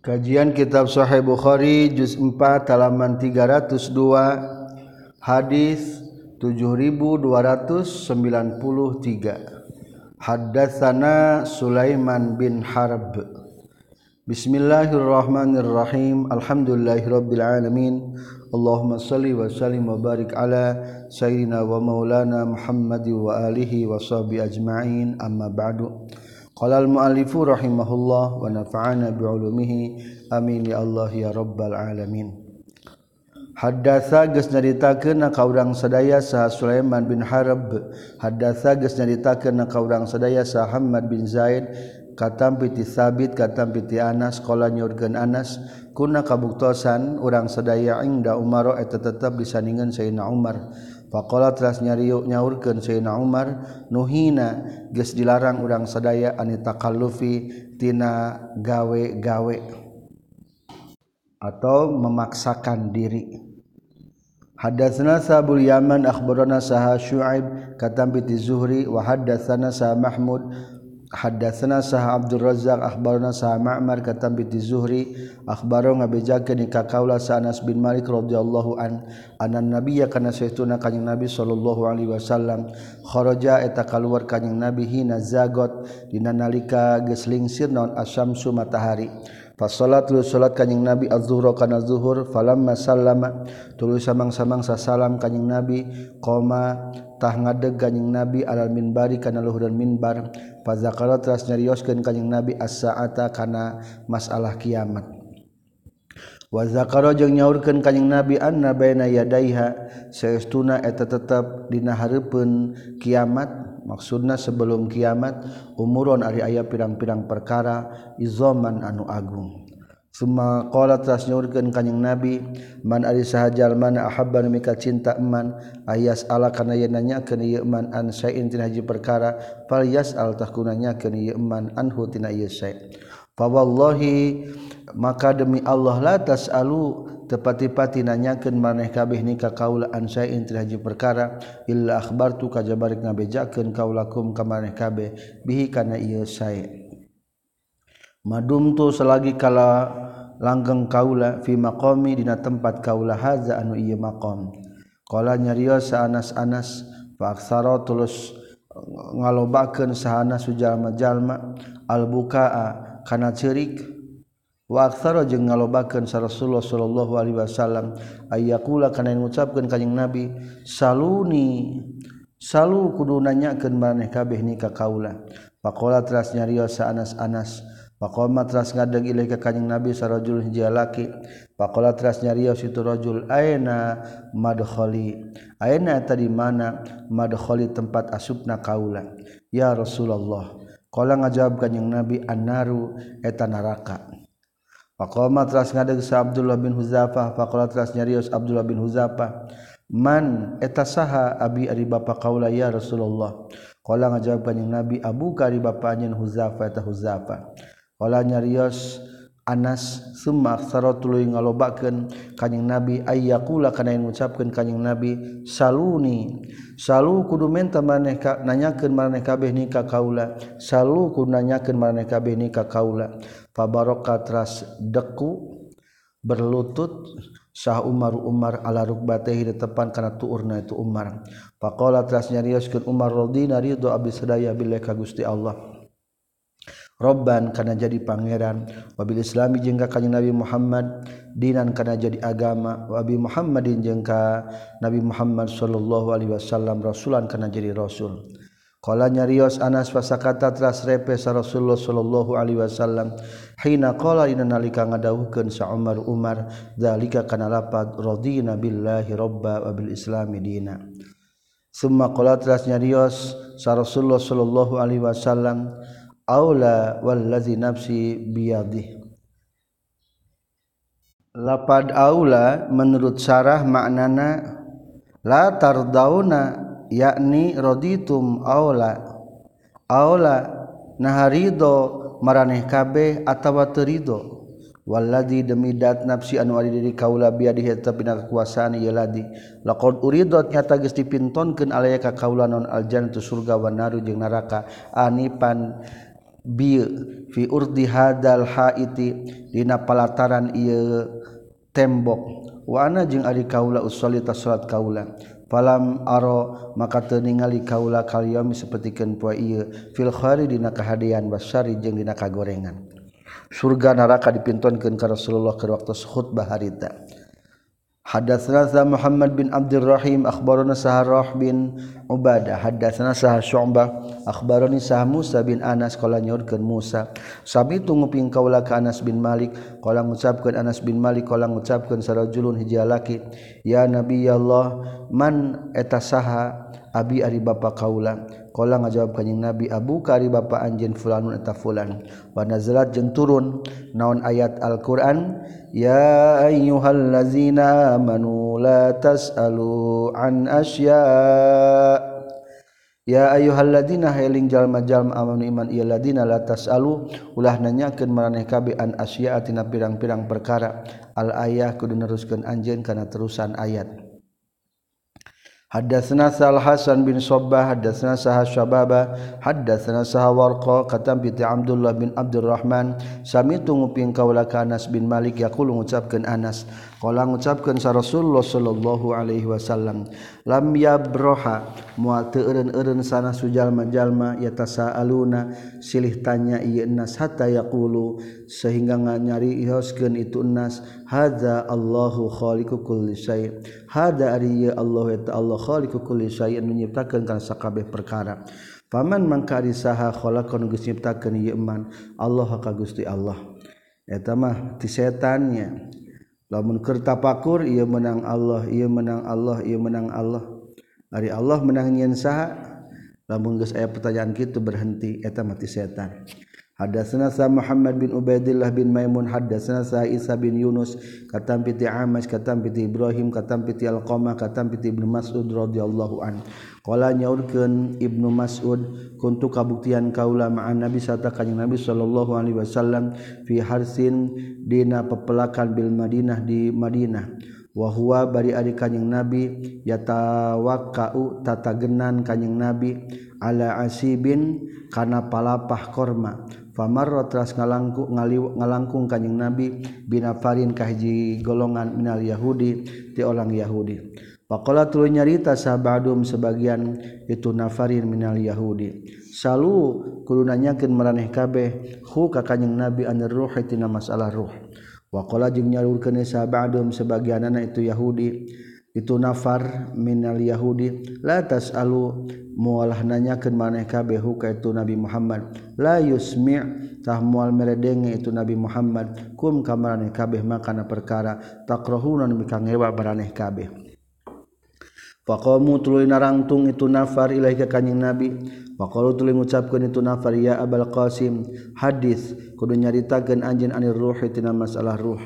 Kajian Kitab Sahih Bukhari juz 4 halaman 302 hadis 7293 Haddatsana Sulaiman bin Harb. Bismillahirrahmanirrahim. Alhamdulillahirabbil alamin. Allahumma salli wa sallim wa barik ala sayyidina wa maulana Muhammadi wa alihi wa sahbi ajma'in. Amma ba'du. Qala al-mu'allifu rahimahullah wa nafa'ana bi'ulumihi. Amin ya Allah ya rabbal alamin. Hadatsa geus nyaritakeun ka urang sadaya Sa Sulaiman bin Harb, hadatsa geus nyaritakeun ka urang sadaya Sa Muhammad bin Zaid, katam piti Sabit, katam piti Anas, qala nyurkeun Anas, kuna kabuktosan urang sadaya ingda Umar eta tetep disandingan Sayyidina Umar. Pakola teras nyariuk nyaurkan Sayyidina Umar nuhina geus dilarang urang sadaya anita kalufi tina gawe-gawe atau memaksakan diri. Hadatsana Sabul Yaman akhbarana Saha Syuaib katam bi Zuhri wa hadatsana Sa Mahmud hadatsana sah Abdul Razzaq akhbarana sah Ma'mar katam bi Zuhri akhbaro ngabejakeun ka kaula sa Anas bin Malik radhiyallahu an anan nabiyya kana saytuna kanjing Nabi sallallahu alaihi wasallam kharaja eta kaluar kanjing Nabi hina zagot dina nalika geus lingsir naon asyamsu matahari. Fasolat lu salat kanjing Nabi az-zuhra kana zuhur falamma sallama tuluy samang-samang sasalam kanjing Nabi qoma tah ngadeg kanjing nabi alal minbari kana luhuran minbar fazakara teras nyarioskeun kanjing nabi as-saata kana masalah kiamat. Wa zakara jeung nyaurkeun kanjing nabi anna baina yadaiha saestuna eta tetep dina hareupeun kiamat maksudna sebelum kiamat umuron ari aya pirang-pirang perkara izoman anu agung. Sumakolat rasnyurgen kanyeng nabi man ari sahajal mana ahabban mika cinta eman ayas ala kana yen nanyakeun ieu man an sain tina hiji perkara fal yas al takuna nyakeun ieu man anhu tina ieu sa fa wallahi maka demi Allah la tasalu tepati-pati nanyakeun maneh kabeh ni ka kaula an sain tina hiji perkara illa akhbartu kajabar ngabejakeun kaulakum ka maneh kabeh bihi kana ieu sae madumtu selagi kala langgeng kaula fi maqami dina tempat kaula haza anu ieu maqam. Qala nyariosa Anas Anas fa aksara tulus ngalobakeun sahana sujalma-jalma al bukaa kana ceurik wa aksara jeung ngalobakeun sa Rasulullah sallallahu alaihi wasallam ayyakula kana ngucapkeun kanjing Nabi saluni salu kudu nanyakeun maneh kabeh ni ka kaula. Faqala teras nyariosa Anas Anas Pakoma teras ngadeg ilai ka kanjing Nabi sarajul hiji laki. Pakola teras nyarios itu rajul aina madkhali. Aina tadi mana madkhali tempat asupna kaula. Ya Rasulullah. Kala ngajawab kanjing Nabi annaru eta neraka. Pakoma teras ngadeg sa Abdullah bin Huzafah. Pakola teras nyarios Abdullah bin Huzafah. Man eta saha abi ari bapa kaula ya Rasulullah. Kala ngajawab kanjing Nabi abu kari bapa anjeun Huzafah eta Huzafah. ola nyarios Anas summa aksara tuluy ngalobakeun kanjing Nabi ayyakula kana yang ngucapkeun kanjing Nabi saluni. Salu kudu menta maneh ka nanyakeun maneh kabeh ni ka kaula. Salu kudu nanyakeun maneh kabeh ni ka kaula. Fabaraka tras deku berlutut sah Umar Umar ala rukbatehi di tepan kana tuurna itu Umar. Faqala tras nyarioskeun Umar radhiyallahu anhu abdi sadaya billahi ka Gusti Allah. robban kana jadi pangeran wabil islami jeung ka Nabi Muhammad dinan kana jadi agama wabi Muhammadin jeung ka Nabi Muhammad sallallahu alaihi wasallam rasulan kana jadi rasul. Qala nyarios Anas fasakata teras repe sa Rasulullah sallallahu alaihi wasallam hina qala dina nalika ngadawuhkeun sa Umar Umar zalika kana lapad radina billahi robba wa bil islami dina. Summa qala teras nyarios sa Rasulullah sallallahu alaihi wasallam aula wallazi nafsi biyadih. Lapad aula menurut syarah maknana la tardauna yakni roditum aula. Aula naharido maraneh kabeh atawa terido. Walladzi demi dat nafsi anu ari diri kaula biadi eta pina kekuasaan ieu ladi. Laqad uridot nyata geus dipintonkeun alaya ka kaula non aljan tu surga wa naru jeung neraka. Anipan fi urdi hadal haiti dina palataran ieu tembok. Wa ana jeung ari kaula usolli ta salat kaula. Falam aro maka teu ningali kaula kaliomi sapertikeun poe ieu. Fil khari dina kahadean basari jeung dina kagorengan. Surga neraka dipintonkeun ka Rasulullah keur waktu khutbah harita. Hadatsana Muhammad bin Abdurrahim akhbarana Saharah bin Ubadah. Hadatsana Sah Syu'bah akhbarani Sah Musa bin Anas. Qala nyorkeun Musa sami tunguping kaula ka Anas bin Malik. Qala ngucapkeun Anas bin Malik qala ngucapkeun sarajulun hiji laki ya Nabi Allah man eta saha abi ari bapa kaula? kola ngajawab kanjing Nabi Abu kari bapa anjeun fulanun eta fulan. Wa nazalat jeung turun. Naon ayat Al-Qur'an? Ya ayyuhallazina amanu la tasalu an asya. Ya ayyuhalladzina hailing jalma-jalma amanu iman ieu ladina la tasalu. Ulah nanyakeun maraneh kabeh an asya tina pirang-pirang perkara. Al ayah kudu neruskeun anjeun kana terusan ayat. Hadatsana Sal Hasan bin Sabbah hadatsana Sah Syababa hadatsana Sah Warqa katam bi Abdullah bin Abdurrahman. Sami tunguping kaula Anas bin Malik yaqulu ngucapkeun Anas. Kala ngucapkeun sa Rasulullah sallallahu alaihi wasallam, lam yabroha moal teu eureun-eureun sana sujalma-jalma yatasaaluna silih tanya ieu nas hatta yaqulu sehingga nganyari ihoskeun itu nas hadza Allahu khaliqu kulli syai. Hadza ari Allah eta Allah khaliqu kulli syai nyiptakeun kana sakabeh perkara. Paman mangkari saha khalaqan geus nyiptakeun ieu Allah ka Gusti Allah. Eta mah ti setannya. lamun kerta pakur ia menang Allah ia menang Allah ia menang Allah. Ari Allah menang nyen saha lamun geus aya pertanyaan kitu berhenti eta mati setan. Hadatsana sa Muhammad bin Ubaidillah bin Maimun hadatsana sa Isa bin Yunus katam piti Amash katam piti Ibrahim katam piti Alqamah katam piti Ibnu Mas'ud radhiyallahu an. Qala nyaurkeun Ibnu Mas'ud kuntu kabuktian kaula ma'an Nabi sarta kanjing Nabi sallallahu alaihi wasallam fi harsin dina pepelakan bil Madinah di Madinah. wa huwa bari ari kanjing nabi yatawakkau tatagenan kanjing nabi ala asibin kana palapah korma famarro teras ngalangku ngalangkung kanjing nabi binafarin kahiji golongan minal Yahudi ti orang Yahudi Pakola tulu nyarita sahabadum sebagian itu nafarin minal Yahudi. Salu kudu nanyakeun maraneh kabeh hu ka kanjing Nabi anir ruh tina masalah ruh. Waqala jeung nyalurkeun sahabadum sebagianana itu Yahudi. Itu nafar minal Yahudi. La tasalu mualah nanyakeun maneh kabeh ka itu Nabi Muhammad. La yusmi' tah mual meredenge itu Nabi Muhammad. Kum ka kabeh makana perkara. Takrahuna nu kangewa baraneh kabeh Faqamu tuluy narangtung itu nafar ilahi ka kanjing Nabi. Faqalu tuluy ngucapkeun itu nafar ya Abul Qasim hadis kudu nyaritakeun anjeun anir ruhi tina masalah ruh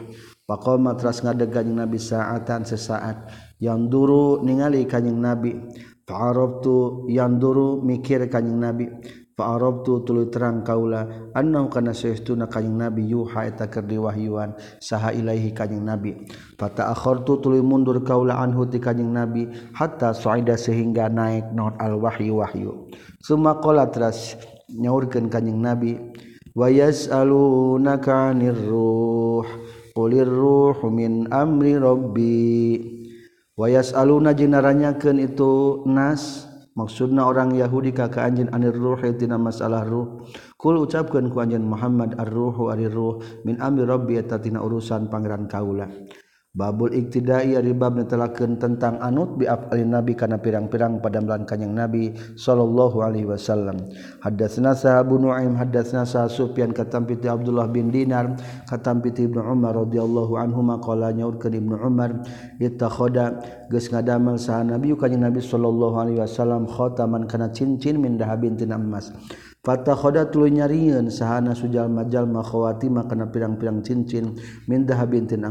Faqama teras ngadegan Nabi saatan sesaat. Yang duru ningali kanyeng nabi. Fa'arabtu yang duru mikir kanyeng nabi. Fa'arabtu tuluy terang kaula annahu kana saestuna kanyeng nabi yuha eta keur diwahyuan saha ilaihi kanyeng nabi. Fata akhartu tuluy mundur kaula anhu ti kanyeng nabi hatta suida sehingga naik naon al wahyu wahyu. Summa qala teras nyaurkeun kanyeng nabi wa yas'alunaka 'anir ruh Qulir ruhu min amri rabbi. Wayas aluna jeung itu nas. Maksudna orang Yahudi ka ka anjeun anir ruhi tina masalah ruh. Kul ucapkeun ku anjeun Muhammad ar-ruhu arir ruh min amri rabbi eta tina urusan pangeran kaula. Babul iktidai ari bab netelakeun tentang anut bi afalin nabi kana pirang-pirang padamelan kanjing nabi sallallahu alaihi wasallam. Haddatsna Sahabu Nuaim haddatsna sa Sufyan katampi ti Abdullah bin Dinar katampi ti Ibnu Umar radhiyallahu anhuma qala nyaurkeun Ibnu Umar ittakhadha geus ngadamel saha nabi kanjing nabi sallallahu alaihi wasallam khataman kana cincin min dahabin tina emas. Fatakhoda tuluy nyarieun sahana sujal majal makhawati makana pirang-pirang cincin min dahabin tina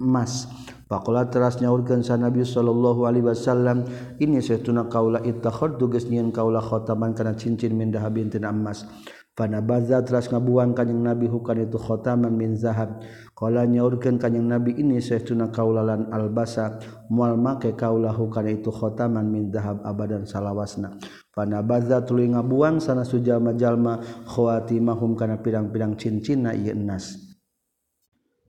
emas. Pakola teras nyaurkan sanabi Shallallahu Alaihi Wasallam ini saya tuna kaula ittahor tuges nyiin kaula khotaman karena cincin mindah tina emas. Fana baza teras ngabuang kanyang nabi hukan itu khotaman min zahab. Kala nyaurkan kanyang nabi ini saya tuna kaulalan albasa. Mual make kaula hukan itu khotaman min zahab abadan salawasna. Fana baza tuluy ngabuang sana sujalma jalma khawatimahum karena pirang-pirang cincin na iya enas.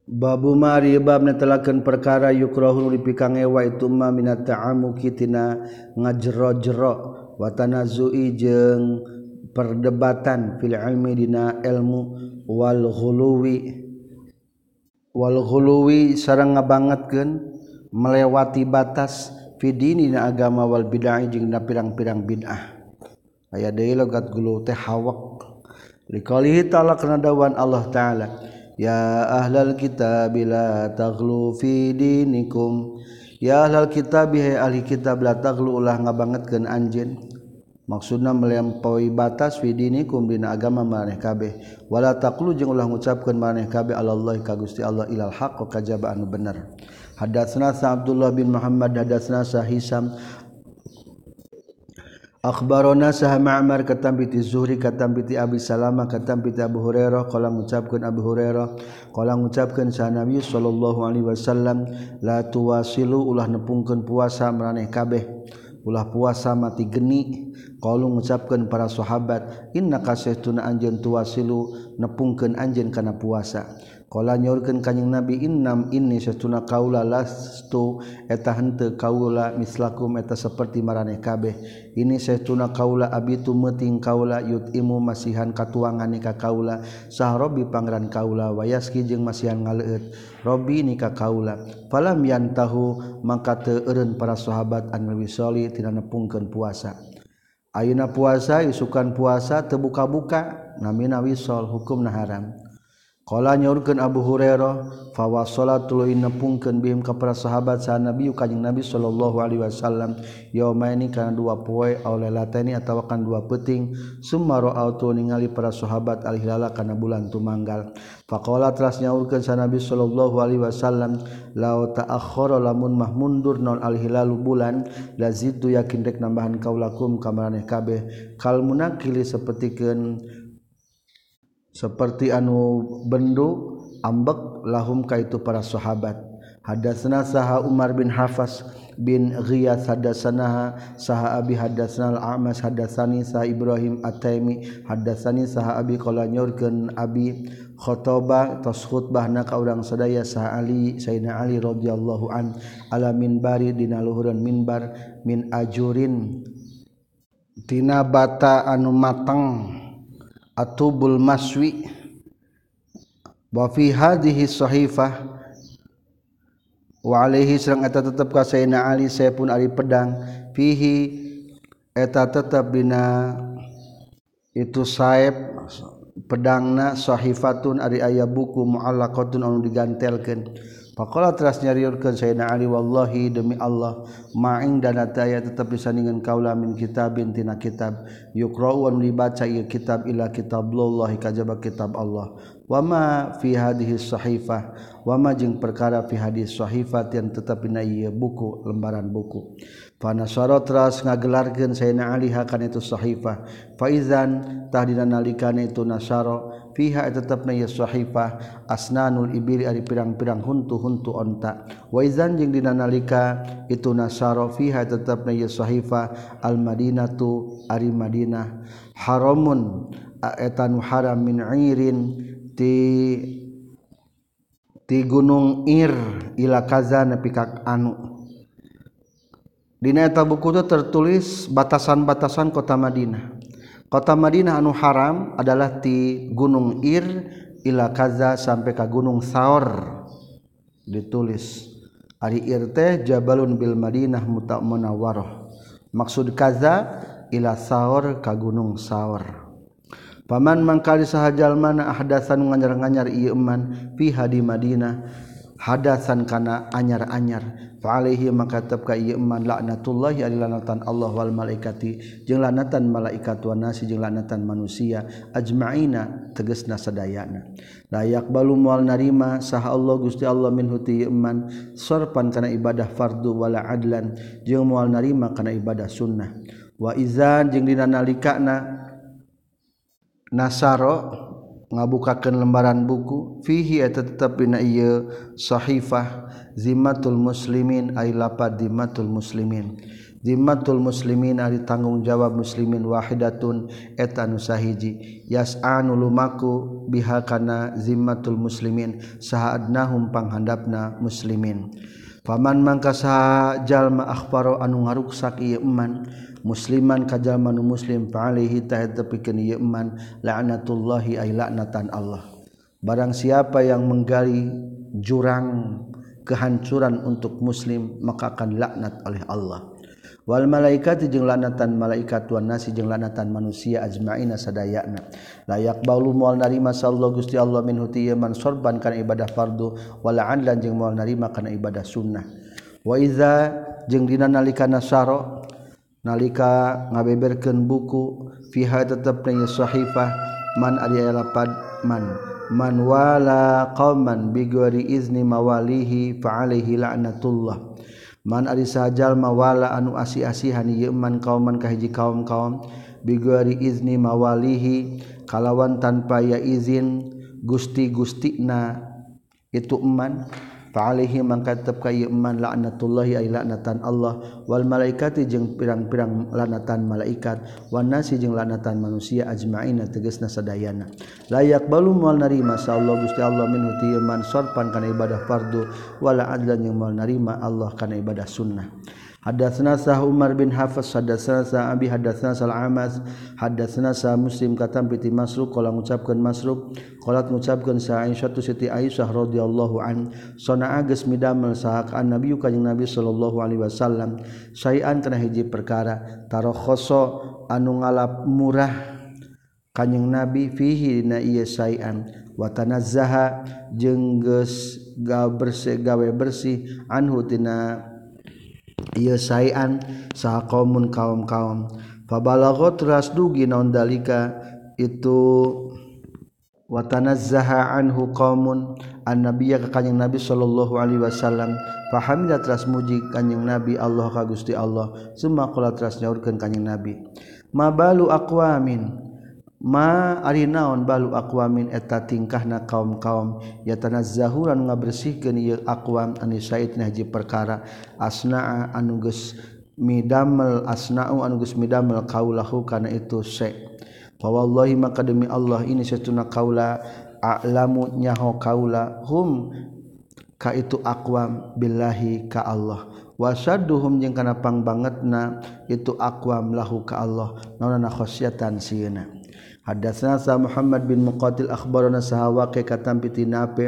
Babu mari bab netelakeun perkara yukrahu dipikang ewa itu ma minata'amuki tina ngajero-jero. Wa tanazui jeung perdebatan fil ilmi dina ilmu wal ghuluwi. Wal ghuluwi sareng ngabangetkeun melewati batas fi dinina agama wal bid'ah jeung na pirang-pirang bid'ah. Aya deui logat gulu teh hawak. Liqalihi ta'ala kana dawan Allah ta'ala. ya ahlal kita bila talu fidinikum ya ahlal kita bihe ahli kitab la talu ulah ngabangetkeun anjeun. Maksudna melempoi batas fidinikum dina agama maneh kabeh. Wala taqulu jeung ulah ngucapkeun maneh kabeh Allah ka Gusti Allah ilal haqq kajaba anu bener. Hadatsna Sa Abdullah bin Muhammad hadatsna Sa Hisam Akbarona saha Ma'mar katampiti Zuhri katampiti Abi Salama katampiti Abu Hurairah. Qala ngucapkeun Abu Hurairah. Qala ngucapkeun sa Nabi sallallahu alaihi wasallam la tuwasilu ulah nepungkeun puasa maraneh kabeh. Ulah puasa mati geni. Qalu ngucapkeun para sahabat inna kasaytuna anjeun tuwasilu nepungkeun anjeun kana puasa. Kala nyaurkeun kanjing Nabi innam inni satuna kaula lastu eta henteu kaula mislakum eta saperti maraneh kabeh. Ini satuna kaula abitu meuting kaula yutimu masihan katuangan ka kaula. Sah Rabbi pangeran kaula wayaski jeung masihan ngaleut. Rabbi nika kaula. Falam yantahu tahu teu eureun para sahabat an wisoli tina nepungkeun puasa. Ayeuna puasa isukan puasa teu buka-buka namina wisol hukumna haram. Kala nyaurkeun Abu Hurairah fa wasalatu nepungkeun bihim ka para sahabat sa Nabi kanjing Nabi sallallahu alaihi wasallam yaumaini kana dua poe au lailatani atawa kan dua peuting summa ra'autu ningali para sahabat al hilala kana bulan tumanggal. Faqala teras nyaurkeun sa Nabi sallallahu alaihi wasallam lao ta'akhkhara lamun mah mundur non al hilalu bulan laziddu yakin rek nambahan kaulakum ka maraneh kabeh kal munakili sapertikeun seperti anu bendu ambek lahum kaitu para sahabat. Hadatsna saha Umar bin Hafas bin Ghiyas hadatsana saha Abi hadatsna al-Amas hadatsani saha Ibrahim At-Taimi hadatsani saha Abi qala nyorkeun Abi khotoba tos khutbahna ka urang sadaya saha Ali Sayyidina Ali radhiyallahu an ala minbari dina luhureun minbar min ajurin. Tina bata anu matang atubul maswi. Wa fi hadhihi sahifah wa alaihi sareng eta tetep ka Sayyidina Ali saya pun ari pedang. Fihi eta tetep dina itu saeb pedangna sahifatun ari aya buku muallaqatun anu digantelkeun. Faqala teras nyariurkeun Sayyidina Ali wallahi demi Allah ma'ing dan aya tetap disandingan kaula min kitabin tina kitab. Yuqra'u wan dibaca ieu kitab ila kitabullah kajaba kitab Allah. Wa ma fi hadhihi sahifah wa ma perkara fi hadis sahifat yang tetap dina ieu buku lembaran buku panasoro teras ngagelarkeun sayyidina Ali hakan itu sahifah. Faizan tahdina nalikane itu nasaro fiha tetapna ya sahifah. Asnanul ibili ari pirang-pirang huntu-huntu onta. Wa izan jeung dina nalika itu nasaro fiha tetapna ya sahifah. Al madinatu ari madinah. Haramun etan haram min irin ti ti gunung ir ila kaza nepi ka anu. Dinaeta buku itu tertulis batasan-batasan kota Madinah. Kota Madinah anu haram adalah di Gunung Ir ila Kaza sampai ke Gunung Saor. Ditulis. Ari Ir teh Jabalun bil Madinah muta maksud Kaza ila Saor ka Gunung Saor. Paman mangkali sahajal mana ahdasan nganyar-nganyar ieu eman fi hadi Madinah. hadasan kana anyar-anyar. Alaihi maka tetap ka iman laknatullahi ari lanatan Allah wal malaikati. Jeung lanatan malaikat wa nasi jeung lanatan manusia. Ajmaina tegasna sadayana. La yaqbalu mual narima saha Allah Gusti Allah min huti iman sorpan kana ibadah fardu wala adlan. Jeung mual narima kana ibadah sunnah. Wa izan jeung dina nalikana nasaro ngabukakan lembaran buku fihi tetap pina sahifah zimatul muslimin ay lapad zimatul muslimin. Zimmatul muslimin ari tanggung jawab muslimin wahidatun eta nu sahiji. Yas'anu lumaku biha kana zimmatul muslimin sahadnahum panghandapna muslimin. Faman mangka jalma akhbaro anu ngaruksak ieu iman musliman kajjalmanu muslim faalihi tahid tepikeun ieu iman laknatullahi ay laknatan Allah. Barang siapa yang menggali jurang kehancuran untuk muslim maka akan laknat oleh Allah. Wal malaikat jeung lanatan malaikat wan nasi jeung lanatan manusia ajmaina sadayana layak baulu moal narima sallallahu gusti Allah min huti man sorban kana ibadah fardu wala anlan jeung moal narima kana ibadah sunnah. Wa iza jeung dina nalikana saro nalika ngabeberkeun buku fiha tetep nanya sahifah man ari lapad man man wala qauman bigori izni mawalihi fa alaihi la'natullah. Man ari sajal mawala anu asi-asihan ieu man qauman ka hiji kaum-kaum bigori izni mawalihi kalawan tanpa ya izin gusti-gustina itu man faalihi mangka tetep ka ieu man laknatullahi ay laknatan Allah. Wal malaikati jeung pirang-pirang laknatan malaikat. Wan nasi jeung laknatan manusia ajmaina tegasna sadayana. La yaqbalu moal narima sallallahu gusti Allah minhu ti man sarfan kana ibadah fardu. Wala adlan jeung moal narima Allah kana ibadah sunnah. Hadatsna sa Umar bin Hafiz hadatsna Abi hadatsna Sal Amas hadatsna Sah Muslim katam piti Masruk qala ngucapkeun Masruq qala ngucapkeun sa Aisyah tu Siti Aisyah radhiyallahu an sana'a geus midamel sahakaan Nabi kanjing Nabi sallallahu alaihi wasallam sayan kana hiji perkara tarakhoso anu ngalap murah kanjing Nabi fihi dina ieu sayan watanazzaha jeung geus gawe bersih anhu tina sayan sah kaumun kaum-kaum. Fabalagot ras dugi naon dalika? Itu watanazzaha anhu qaumun. An nabiyya ka kanjing nabi sallallahu alaihi wasallam. Fahamilat ras muji kanjing nabi Allah ka Gusti Allah. Summa qala ras nyaurkeun kanjing nabi. Mabalu aqwamin? ma ari naon balu aqwamin eta tingkahna kaum-kaum. Ya tanah zahuran ngabersihkeun ieu aqwam ani said haji perkara. Asnaa anu geus midamel asnau anu geus midamel kaulahu kana itu se. Fa wallahi maka demi Allah ini satuna kaula a'lamu nyaho kaula hum ka itu aqwam billahi ka Allah. Wasadduhum jeung kana pangbangetna itu aqwam lahu ka Allah. Naonna khosyatan sieuna. Hadatsana Muhammad bin Muqatil akhbarana sahawa ke katam piti Nafi'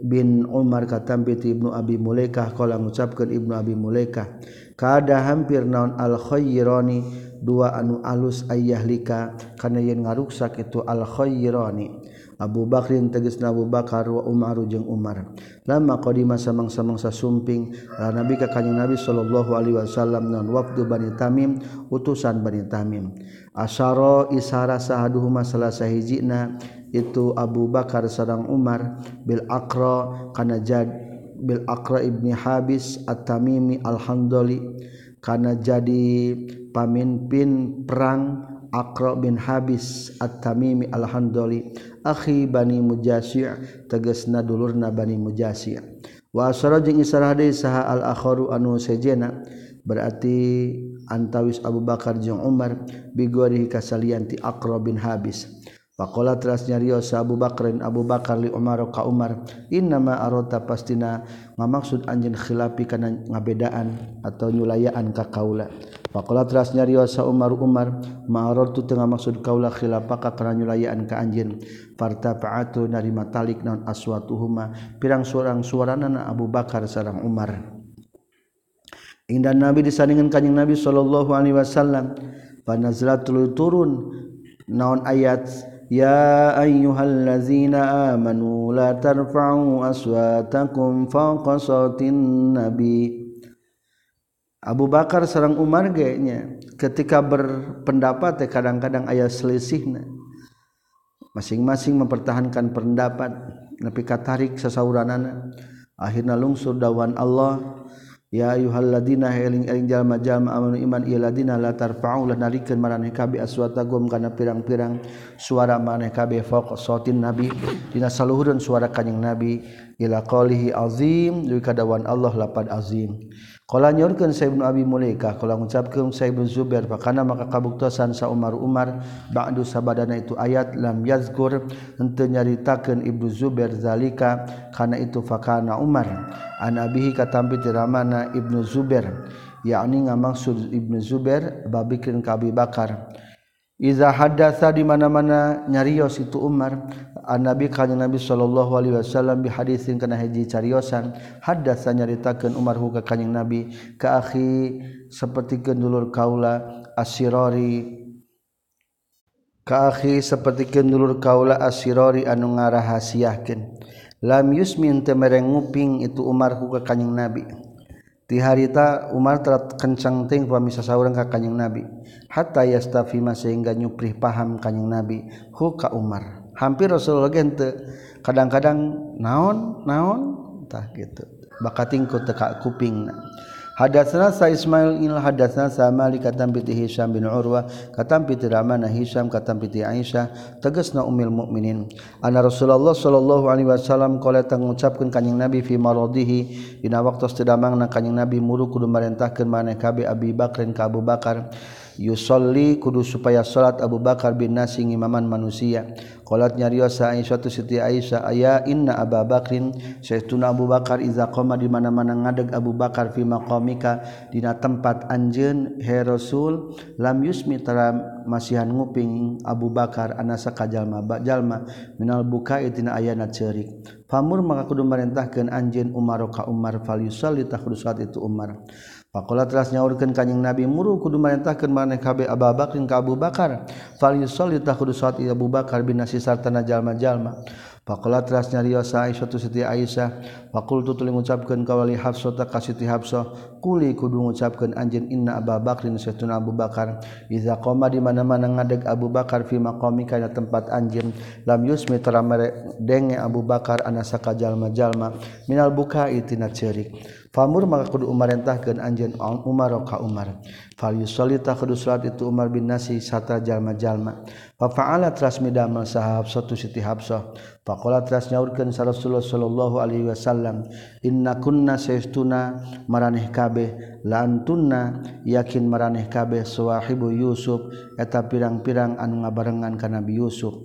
bin Umar katam piti Ibnu Abi Mulaikah qala ngucapkeun Ibnu Abi Mulaikah kada hampir naon al khayrani dua anu alus ayahlika kana yen ngaruksak itu al-khoyroni Abu Bakrin teges Nabu Bakar wa Umar jeung Umar. Lama qadima samangsa-mangsa sumping la nabi ka kanjing Nabi sallallahu alaihi wasallam non wafdu Bani Tamim utusan Bani Tamim. Asyara isara sahaduhuma salah sahijina itu Abu Bakar sareng Umar bil Aqra kana jad bil Aqra ibni Habis At-Tamimi Al-Handali kana jadi pamimpin perang Aqra bin Habis At-Tamimi Al-Handali akhi Bani Mujasi' Tegesna dulurna Bani Mujasi' wa asara jeung isarah deui saha al-akharu anu sejena. Berarti antawis Abu Bakar jeung Umar Biguari kasalian ti Aqra bin Habis. Pakola teras nyarios Abu Bakrin Abu Bakar li Umar ka Umar innama arota pastina ngamaksud anjeun khilafi kana ngabedaan atau nyulayaan ka kaula. Pakola teras nyariwasa ya Umar Umar ma'aror tu tengah maksud kaulah khilapaka karena nyulayaan ke anjin farta paatu nari matalik non aswatuhuma. Pirang suarang suaranan Abu Bakar sarang Umar. Indah Nabi disandingkan kanjeng Nabi sallallahu alaihi wasallam. Panazlatul turun. Naon ayat? يا أيها الذين آمنوا لا ترفعوا أصواتكم فوق صوت النبي Abu Bakar sareng Umar ge nya ketika berpendapat kadang-kadang aya selisihna. Masing-masing mempertahankan pendapat nepi katarik sasauranana akhirna lungsur dawan Allah ya ayyuhalladzina eling-eling jalma-jalma amanu iman ieu ladina la tarfa'u la narikeun maraneh kabeh aswatagum kana pirang-pirang suara maneh kabeh fauq sautin nabi. Dina saluhureun suara kanjing nabi ila qalihi azim duwi kadawan Allah lapad azim Kala nyorkeun Sa Ibnu Abi Mulaika kala ngucapkeun Sa Ibnu Zubair fakana maka kabuktosan Sa Umar Umar ba'du sabadana itu ayat lam yazkur henteu nyaritakeun Ibnu Zubair zalika kana itu fakana Umar. An abihi katampi tiramana Ibnu Zubair yakni ngamaksud Ibnu Zubair babikeun ka Abi Bakar. Iza hadatsa di mana-mana nyarios itu Umar an Nabi ka Nabi sallallahu alaihi wasallam bi hadisin kana hiji cariosan hadatsa nyaritakeun Umar hu ka kanjing Nabi ka akhi sapertikeun dulur kaula asirori ka akhi sapertikeun dulur kaula asirori anu ngarahasiahkeun. Lam yusmin temereng nguping itu Umar hu ka kanjing Nabi. Ti harita Umar terat kencang ting pamisa saurang ka kanjeng Nabi. Hatta yastafima sehingga nyuprih paham kanjeng Nabi hu ka Umar. Hampir Rasulullah gente kadang-kadang naon naon tah gitu. Bakatingku teka kupingna. Hadatsana sa Ismail il hadatsana sa Malik katam piti Hisam bin Urwah katam piti Ramana Hisam katam piti Aisyah tegasna ummil mukminin anna Rasulullah sallallahu alaihi wasallam qala tang ngucapkeun kanjing Nabi fi maradihi dina waktos teu damangna kanjing Nabi muru kudu marentahkeun maneh kabe Abi Bakrin ka Abu Bakar. Yusolli kudu supaya salat Abu Bakar bin Nasi imaman manusia. Qalat nyariosa Aisyah Siti Aisyah aya inna Abu Bakrin saytuna Abu Bakar iza qama di mana-mana ngadeg Abu Bakar fi maqamika dina tempat anjeun he Rasul lam yusmi tara masihan nguping Abu Bakar anasa kajalma bajalma minal bukai tina ayana cerik Famur maka kudu merintahkeun anjeun Umar ka Umar fal yusalli tak salat itu Umar. Pakola telah nyaurkan kanyang Nabi muru kudu merintahkan maneh kabe Abu Bakar ka Abu Bakar. Fal yusolli tah kudu sholat Abu Bakar bin nasi sarta jalma jalma. Pakola telah nyarios Aisyah tu Siti Aisyah. Pakul tu tuli mengucapkan kawali Hafsah tak kasiti Hafsah. Kuli kudu mengucapkan anjen inna Abu Bakrin setuna Abu Bakar. Iza koma di mana mana ngadeg Abu Bakar fi makomi kana tempat anjen. Lam yusmi teramere denge Abu Bakar anasaka jalma jalma. Minal buka itina cerik. Famur maka kudu umarentahkeun anjeun Umar ka Umar. Fal yusalli ta kudu salat itu Umar bin Nasi sata jalma-jalma. Fa fa'ala tras midamel sahab satu Siti Habsah. Faqala tras nyaurkeun Rasulullah sallallahu alaihi wasallam, "Inna kunna saestuna maraneh kabeh la antunna yakin maraneh kabeh sawahibu Yusuf eta pirang-pirang anu ngabarengan ka Nabi Yusuf."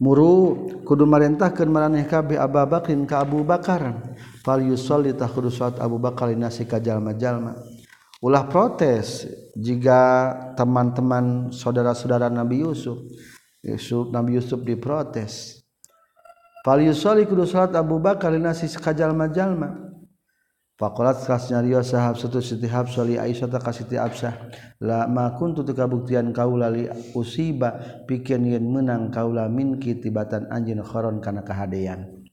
muru kudu marintahkeun maraneh kabeh Abu Bakrin ka Abu Bakar. Fal yusalli tah kudu salat Abu Bakar linasi ka jalma-jalma. Ulah protes jika teman-teman saudara-saudara Nabi Yusuf. Yusuf Nabi Yusuf diprotes. Fal yusalli kudu salat Abu Bakar linasi ka jalma-jalma. Fakolat kasnyario sahab satu siti sitihab li Aisyah tak kasiti absah lama kuntu tu kabuktian kaula li usiba pikian yen menang kaula min kitibatan anjin kharon kana kahadean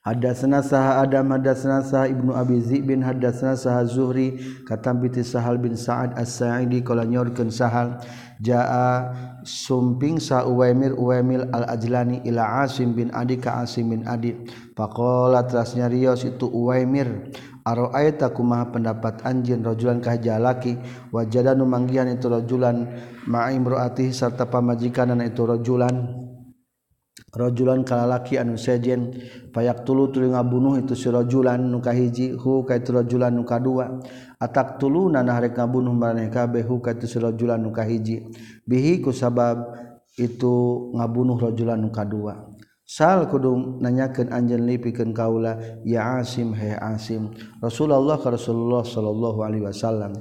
Hadatsana sah Adam hadatsana sah Ibnu Abi Zib bin hadatsana sah Zuhri katam piti Sahal bin Sa'ad As-Sa'idi kala nyorkeun Sahal. jaa sumping sa Uwaimir Uwaimil al Ajlani ila Asim bin Adi ka Asim bin Adi. Faqala teras rios itu Uwaimir aro'aita kumaha pendapat anjeun rajulan ka jalaki? Wajada nu manggihan itu rajulan ma'imru'atihi serta sarta pamajikanana itu rajulan. rojulan kalalaki anu sejen payak tulu tuli ngabunuh itu sirojulan nuka hiji hu ka itu rojulan nuka dua atak tulu nana rek ngabunuh maraneh kabeh hu ka itu sirojulan nuka hiji bihi ku sabab itu ngabunuh rojulan nuka dua sal kudu nanyakeun anjeun lipikeun kaula ya asim he asim rasulullah ka rasulullah sallallahu alaihi wasallam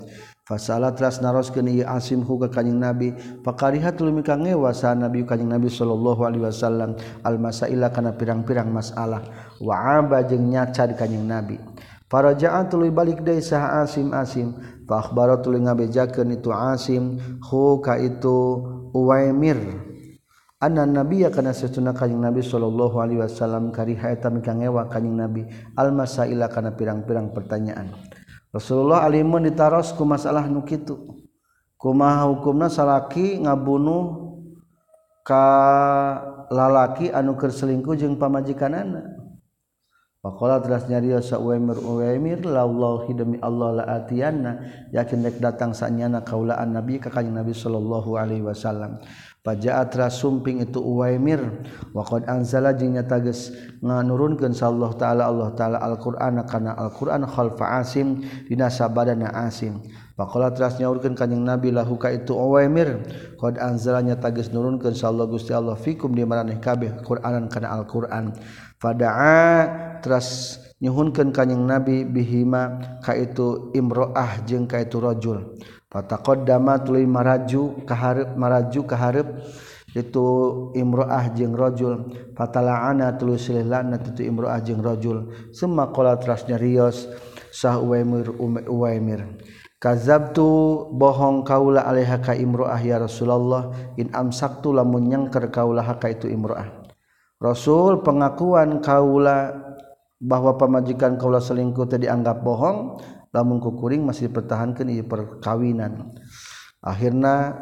Fasalah teras naroskeun ieu Asim hu ka Kanjeng Nabi, fakarihat lumi ka ngewasa Nabi Kanjeng Nabi sallallahu alaihi wasallam al masaila kana pirang-pirang masalah wa aba jeung nyaca di Kanjeng Nabi. Faraja'an tuluy balik deui sah Asim Asim, fa akhbara tuluy ngabejakeun itu Asim hu ka itu Uwaimir. Anna nabiyya kana satuna kanjing Nabi sallallahu alaihi wasallam kariha eta mika ngewa kanjing Nabi al masaila kana pirang-pirang pertanyaan. Rasulullah Alimun ditaros ku masalah nukitu kumaha hukumna salaki ngabunuh ka lalaki anu keur selingkuh jeung pamajikanana Pakola telah nyario sa uemir uemir demi Allah la atianna yakin dek datang sanyana kaulaan nabi ka nabi sallallahu alaihi wasallam. Pajaatra sumping itu Uwaimir waqad anzala jeung nyata geus nganurunkeun Allah taala Allah taala Al-Qur'an kana Al-Qur'an khalfa asim dina sabadana asim. Faqala teras nyaurkeun kanjing Nabi lahu ka itu Uwaimir qad anzala nyata geus nurunkeun Allah Gusti Allah fikum di maraneh kabeh Qur'anan kana Al-Qur'an. Fadaa teras nyuhunkeun kanjing Nabi bihima ka itu imro'ah jeung ka itu rajul. Dama tuli maraju kaharep maraju kaharep itu Imroah jengrojul fatalaana tulus itu Imroah jengrojul semua trasnya Rios sahmir Umir kazabtu bohong kaula alehaka Imroah ya Rasulullah. In amsaktu lamun nyangker kaulah haka itu Imroah. Rasul pengakuan kaula bahwa pemajikan kaula selingkuh tadi dianggap bohong lamun kukuring masih dipertahankan di perkawinan. Akhirnya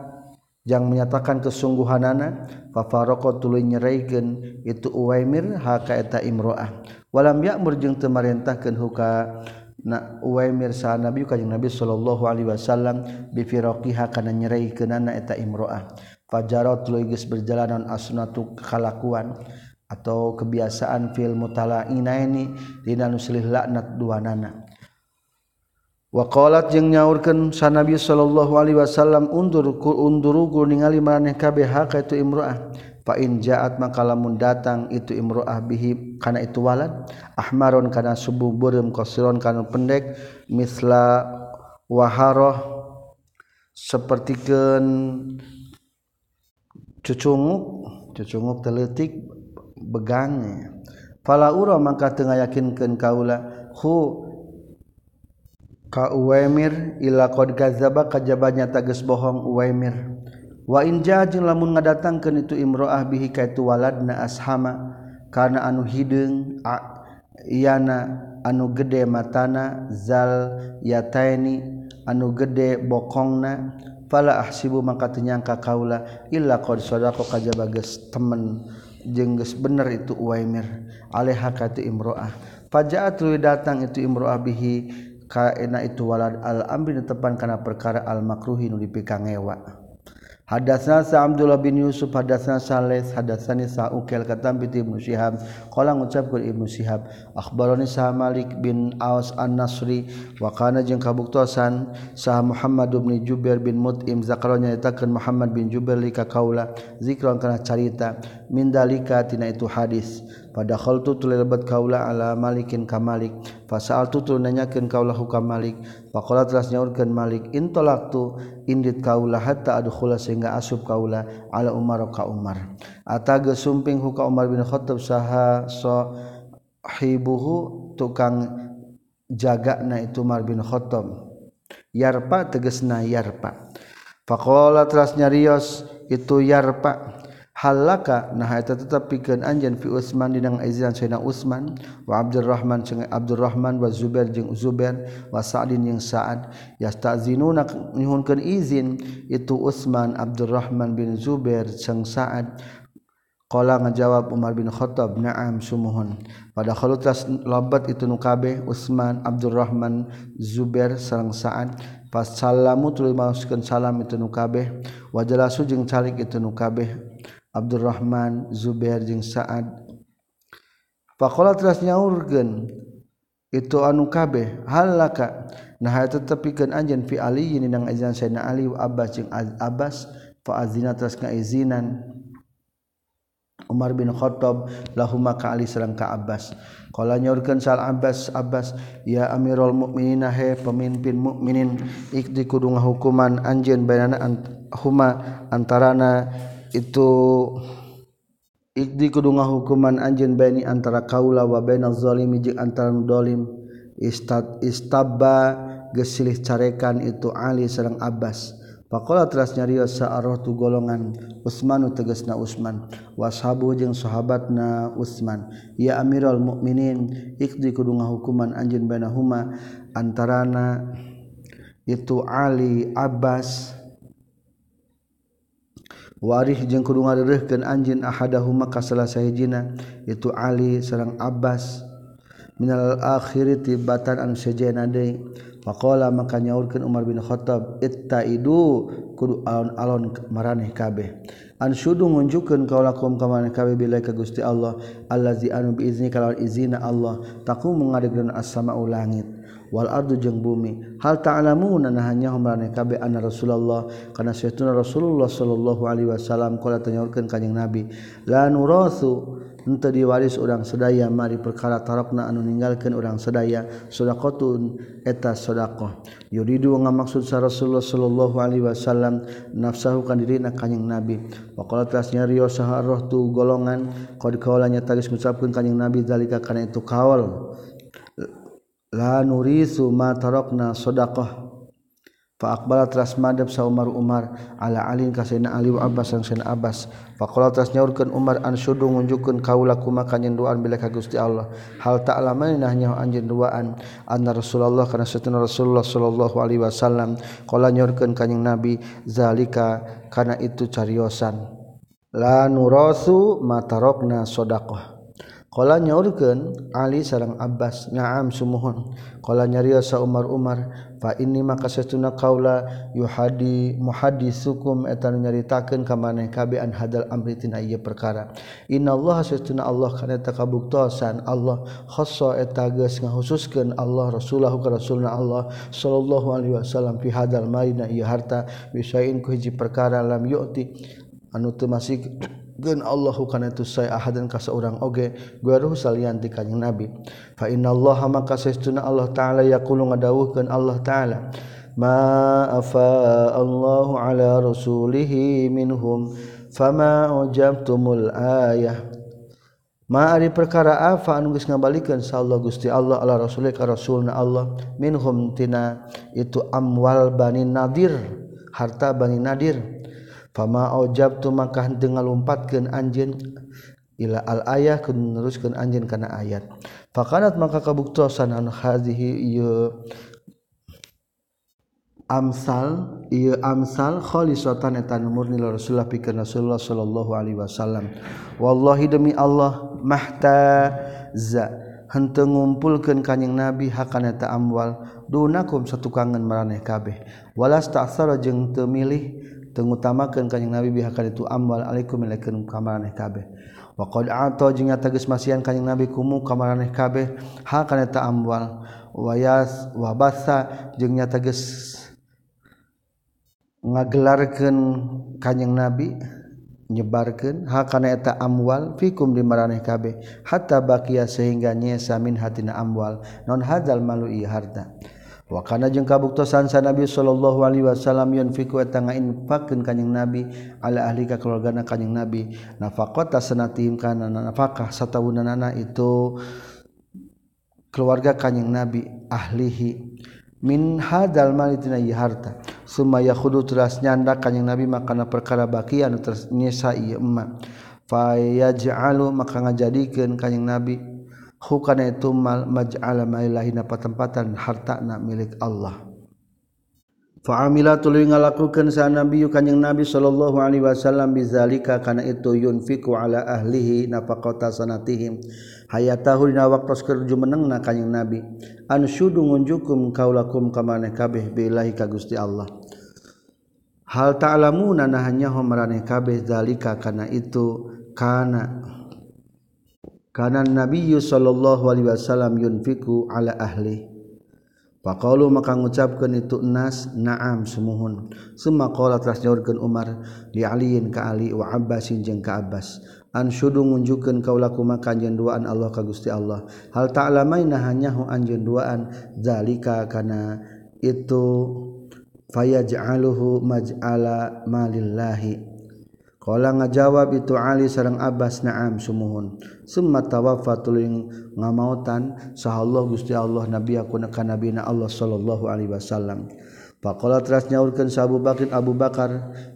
yang menyatakan kesungguhanana fafaroko tuluy nyeraikan itu uwaimir haka eta imro'ah. Walam ya'mur jeung teu marintahkeun huka na uwaimir sa nabi kanjing nabi sallallahu alaihi wasallam bi firaqiha kana nyeraikeunana eta imro'ah. Fajarat tuluy geus berjalanan asnatu kalakuan atau kebiasaan fil mutalainaini dina nuslih laknat duanana. Waqalat jeung nyaurkeun sanabi sallallahu alaihi wasallam undur ku unduru ku ningali maneh kabeh ka itu imro'ah fa in ja'at maka lamun datang itu imro'ah bihi kana itu walad. Ahmaron kana subuh beureum qasiron kana pendek. Misla waharah sapertikeun cucunguk cucunguk teletik begangnya fala ura maka teu yakinkan kaula hu ka Uwaimir ila qad gazaba kajabanya tages bohong Uwaimir. Wa in jajin lamun ngadatangkeun itu imroah bihi ka itu waladna ashama kana anu hideung yana anu gede matana zal yataini anu gede bokongna fala ahsibu maka tenyangka kaula illa qad sadaqa kajaba geus temen jeung geus bener itu Uwaimir. Alaiha ka itu imroah. Fajaat lu datang itu imroah bihi kaena itu walad al-amri tepan kana perkara al-makruhi nu dipikangewa. Hadatsna Sa Abdullah bin Yusuf hadatsna Salis hadatsani Sa Ukil katam bi Ibnu Syihab qala ngucapkeun Ibnu Syihab akhbarani Sa Malik bin Aus An-Nasri wa kana jeung kabuktosan Sa Muhammad bin Jubair bin Mut'im zakaranya nyatakeun Muhammad bin Jubair lika kaula zikron kana carita min dalika tina itu hadis. padahol tu tulilbat kaula ala malikin ka malik. Fasal tu tunanyakeun kaula hukam malik. Faqala telah nyaurkeun malik intolak tu indit kaula hatta adkhula sehingga asub kaula ala umar ka umar. Ataga sumping huka umar bin khattab saha sahibuhu tukang jagana itu umar bin khattab. Yarpa tegesna yarpa. Faqala telah nyarios itu yarpa. halaka nah eta tetep pikeun anjeun fi Utsman dinang izin Sayyidina Utsman wa Abdurrahman jeung Abdurrahman wa Zubair jeung Zubair wa Sa'din jeung Sa'ad. Yastazinuna nyuhunkeun izin itu Utsman Abdurrahman bin Zubair jeung Sa'ad. Qala ngajawab Umar bin Khattab na'am sumuhun. Pada khalutas lobat itu nu kabeh Utsman Abdurrahman Zubair sareng Sa'ad. Pas salamu tuluy maoskeun salam itu nu kabeh. Wa jalasu jeung calik itu nu kabeh. Abdurrahman Zubair jeung Sa'ad faqala terasnya urgen itu anu kabeh halaka nah eta tepikeun anjeun fi ali nang azan sayyidina ali wa abbas jeung abbas fa azina teras ngaizinan Umar bin Khattab lahuma ka Ali sareng ka Abbas. Qala nyaurkeun sal Abbas Abbas ya Amirul Mukminin he pemimpin mukminin ikdi kudu ngahukuman anjeun bainana huma antarana itu ikdi kudunga hukuman anjeun baini antara kaula wa bainal zalimi jeung antara dolim. Istad istabba gesilih carekan itu Ali sareng Abbas. Pakola teras nyarios saaroh tu golongan Utsmanu tegasna Utsman. Washabu jeung sahabatna Utsman. Ya Amirul Mukminin ikdi kudu hukuman anjeun bainahuma antarana itu Ali Abbas. warih jeung kudu ngareureuhkeun anjeun ahadahuma ka salah sahijina itu Ali sareng Abbas. Minal akhiri tibatan an sejena deui. Faqala maka nyaurkeun Umar bin Khattab ittaidu kudu alon-alon maraneh kabeh. An syudu ngunjukkeun kaulakum ka maraneh kabeh bila ka Gusti Allah allazi anu biizni kalawan izina Allah taqum ngadegeun as-sama'u langit. wal ardu jeung bumi. Hal ta'lamuna nah hanya humrane kabe anna Rasulullah. Kana saytuna Rasulullah sallallahu alaihi wasallam qala tanyaurkeun ka Nabi la nurasu henteu diwaris urang sedaya mari perkara tarokna anu ninggalkeun urang sedaya sedaqatun eta sedaqah yuridu ngamaksud sa Rasulullah sallallahu alaihi wasallam nafsahu kan dirina kanjing Nabi. Waqala tas nyario saharah tu golongan qad kaulanya tagis ngucapkeun kanjing Nabi zalika kana itu kaul la nurisu ma tarakna sadaqah Fa akbala tras madab sa Umar Umar ala alin ka sayyidina Ali wa Abbas sang sayyidina Abbas. Fa qala tras nyaurkeun Umar an syudu ngunjukkeun kaula kuma ka nyenduan bila ka Gusti Allah. Hal ta'laman nah nyaho anjeun duaan anna Rasulullah kana satuna Rasulullah sallallahu alaihi wasallam qala nyaurkeun kanjing Nabi zalika kana itu cariosan. La nurasu matarokna sodaqah Kala nyaurkeun Ali sareng Abbas, "Na'am sumuhun." Kala nyariasa Umar Umar, "Fa ini maka satuna kaula yuhadi muhaddisukum eta nu nyaritakeun ka maneh kabe an hadal amri tina ieu perkara. Innallaha satuna Allah kana eta kabuktosan Allah khassa eta geus ngahususkeun Allah rasulahu ka rasulna Allah sallallahu alaihi wasallam fi hadal marina ieu harta bisain ku hiji perkara lam yu'ti anu teu masih gen Allahu kana itu saya ahadan ka saurang oge guruh salian ti kanjing nabi. Fa innallaha maka sesuna Allah taala yaqulu ngadawuhkeun Allah taala ma afa Allahu ala rasulih minhum fama ujabtumul ayah. Ma ari perkara afa anu geus ngabalikeun sallallahu Gusti Allah ala rasulih ka rasulna Allah minhum tina itu amwal bani nadir harta bani nadir. Fama ojab tu maka henteu ngalumpatkeun anjeun ila al ayah kun neruskeun anjeun kana ayat. Fakanat maka kabuktosan an hadhihi ieu amsal ieu amsal khalisatan eta murni Rasulullah pikeun Rasulullah sallallahu alaihi wasallam. Wallahi demi Allah mahtaza henteu ngumpulkeun kanjing Nabi hakana eta amwal dunakum satu kangen maraneh kabeh. Walas ta'sara jeung teu milih utamakan kanyang nabi bihaka itu amwal alaikum ilaikeun kamaraneh kabeh. Wa qad ato jeung tegas masihan kanyang nabi kumu kamaraneh kabeh. Ha kana ta amwal. Wayas wa basa jeung geus ngagelarkeun kanyang nabi nyebarkan hakana eta amwal fikum di maraneh kabeh. Hatta bakia sehingga nyesa min hatina amwal. Non hadzal malu harta. wakana jeung kabuktosan sa Nabi sallallahu Alaihi Wasallam yon fiku tangain pakun kanyang Nabi ala ahli ka keluargana kanjing Nabi. Nafaqata sanatihim kana nafaqah sataunanana itu keluarga kanjing Nabi ahlihi. Min hadal malitina harta. Summa yakhudu teras nyanda kanjing Nabi makana perkara bakian terus nyesa ieu emma. Fayaj'alu maka ngajadikeun kanjing Nabi. Hukana itu maj'ala mailahi napa tempatan hartana milik Allah. Fa'amila tuluy ngalakukeun sa nabi kanjing nabi sallallahu alaihi wasallam bizalika kana itu yunfiku ala ahlihi nafaqata sanatihim. Hayatahu dina waktos keur jumenengna kanjing nabi. An syudu ngunjukum kaulakum kamane kabeh billahi ka Gusti Allah. Hal ta'lamuna nahanya marane kabeh zalika kana itu kana kanan Nabi sallallahu alaihi wasallam yunfiku ala ahli. Faqalu maka ngucapkeun itu nas na'am sumuhun summa qala teras nyaurkeun Umar li aliin ka Ali wa Abbasin jeung ka Abbas. An syudu ngunjukeun kaulaku maka duaan Allah ka Gusti Allah. Hal ta'lamaina hanyahu anjeun duaan. Zalika kana itu fayaj'aluhu maj'ala malillahi Kala ngajawab itu Ali sareng Abbas na'am sumuhun. Summa tawafatul ngamautan sahallah Gusti Allah nabi aku ka nabina Allah sallallahu alaihi wasallam. Pakola teras nyaurkeun sa Abu Bakar Abu Bakar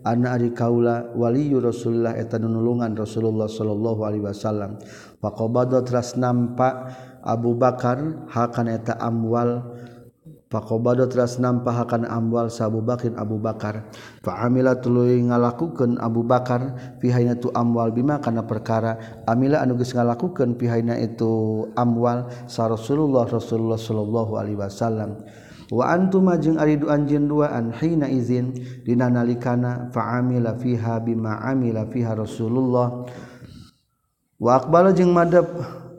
anna ari kaula waliyu Rasulullah eta nulungan Rasulullah sallallahu alaihi wasallam. Faqabada teras nampak Abu Bakar hakan eta amwal Pakobado teras nampahakan amwal sabu Bakir Abu Bakar. Faamila tuluy ngalakukeun Abu Bakar pihaina tu amwal bima kana perkara amila anu geus ngalakukeun pihaina itu amwal sa Rasulullah Rasulullah sallallahu alaihi wasallam. Wa antum majeng aridu anjeun duaan hina izin dina nalikana faamila fiha bima amila fiha Rasulullah. Wa aqbala jeung madhab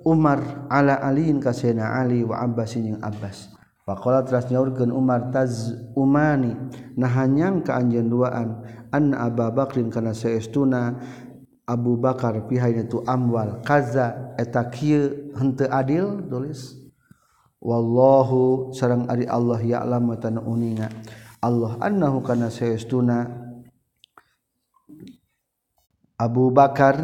Umar ala aliin kasena Ali wa Abbasin jeung Abbas. Pakola teras nyaurkeun Umar taz umani nahanyang ka anjeun duaan? An Abu Bakrin kana saestuna Abu Bakar pihai itu amwal kaza. Eta kieu henteu adil tulis. Wallahu sareng ari Allah ya'lam tan uninga. Allah annahu kana saestuna Abu Bakar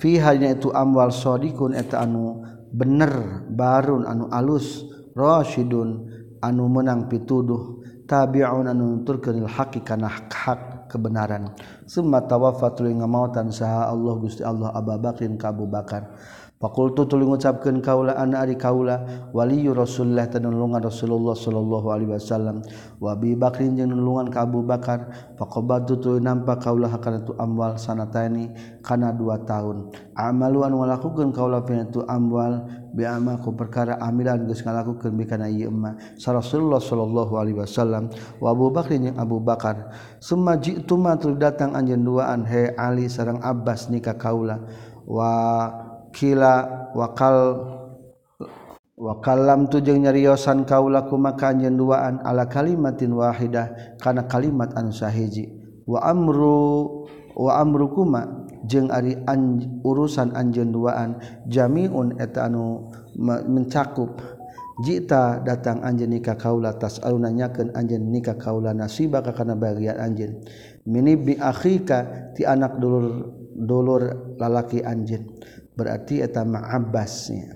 pihanya itu amwal sodikun eta anu bener barun anu alus. Rashidun anu menang pituduh. Tabiun anu nuturkeunil haqi kana hak kebenaran. Summa tawaffatu ing mautan saha Allah Gusti Allah Abu Bakrin ka Abu Bakar. Fakultu tuli ngucapkeun kaula ana ari kaula waliyyu Rasulullah tanulungan Rasulullah sallallahu alaihi wasallam wa Abi Bakrin jeung nulungan ka Abu Bakar faqabatu tuli nampa kaula hakana tu amwal sanatani kana dua tahun. Amalu anu ngalakukeun kaula pina tu amwal bi amal ku perkara amilan geus ngalakukeun bi kana ieu emma. Sa Rasulullah sallallahu alaihi wasallam wa Abu Bakrin jeung Abu Bakar summa ji'tuma tuli datang anjeun duaan he Ali sareng Abbas nikah kaula. Wa kila wakal wakalam tujeng nyariosan kaulaku maka anjen duaan ala kalimatin wahidah kana kalimat anu sahiji. Wa amru wa amru kuma jeung ari an, urusan anjeun duaan jamiun eta anu mencakup. Jita datang anjeun nikah kaula tas aluna nyakeun nikah kaula nasiba ka kana bagian anjeun. Mini bi akhika ti anak dulur dulur lalaki anjeun. berarti etama Abbasnya.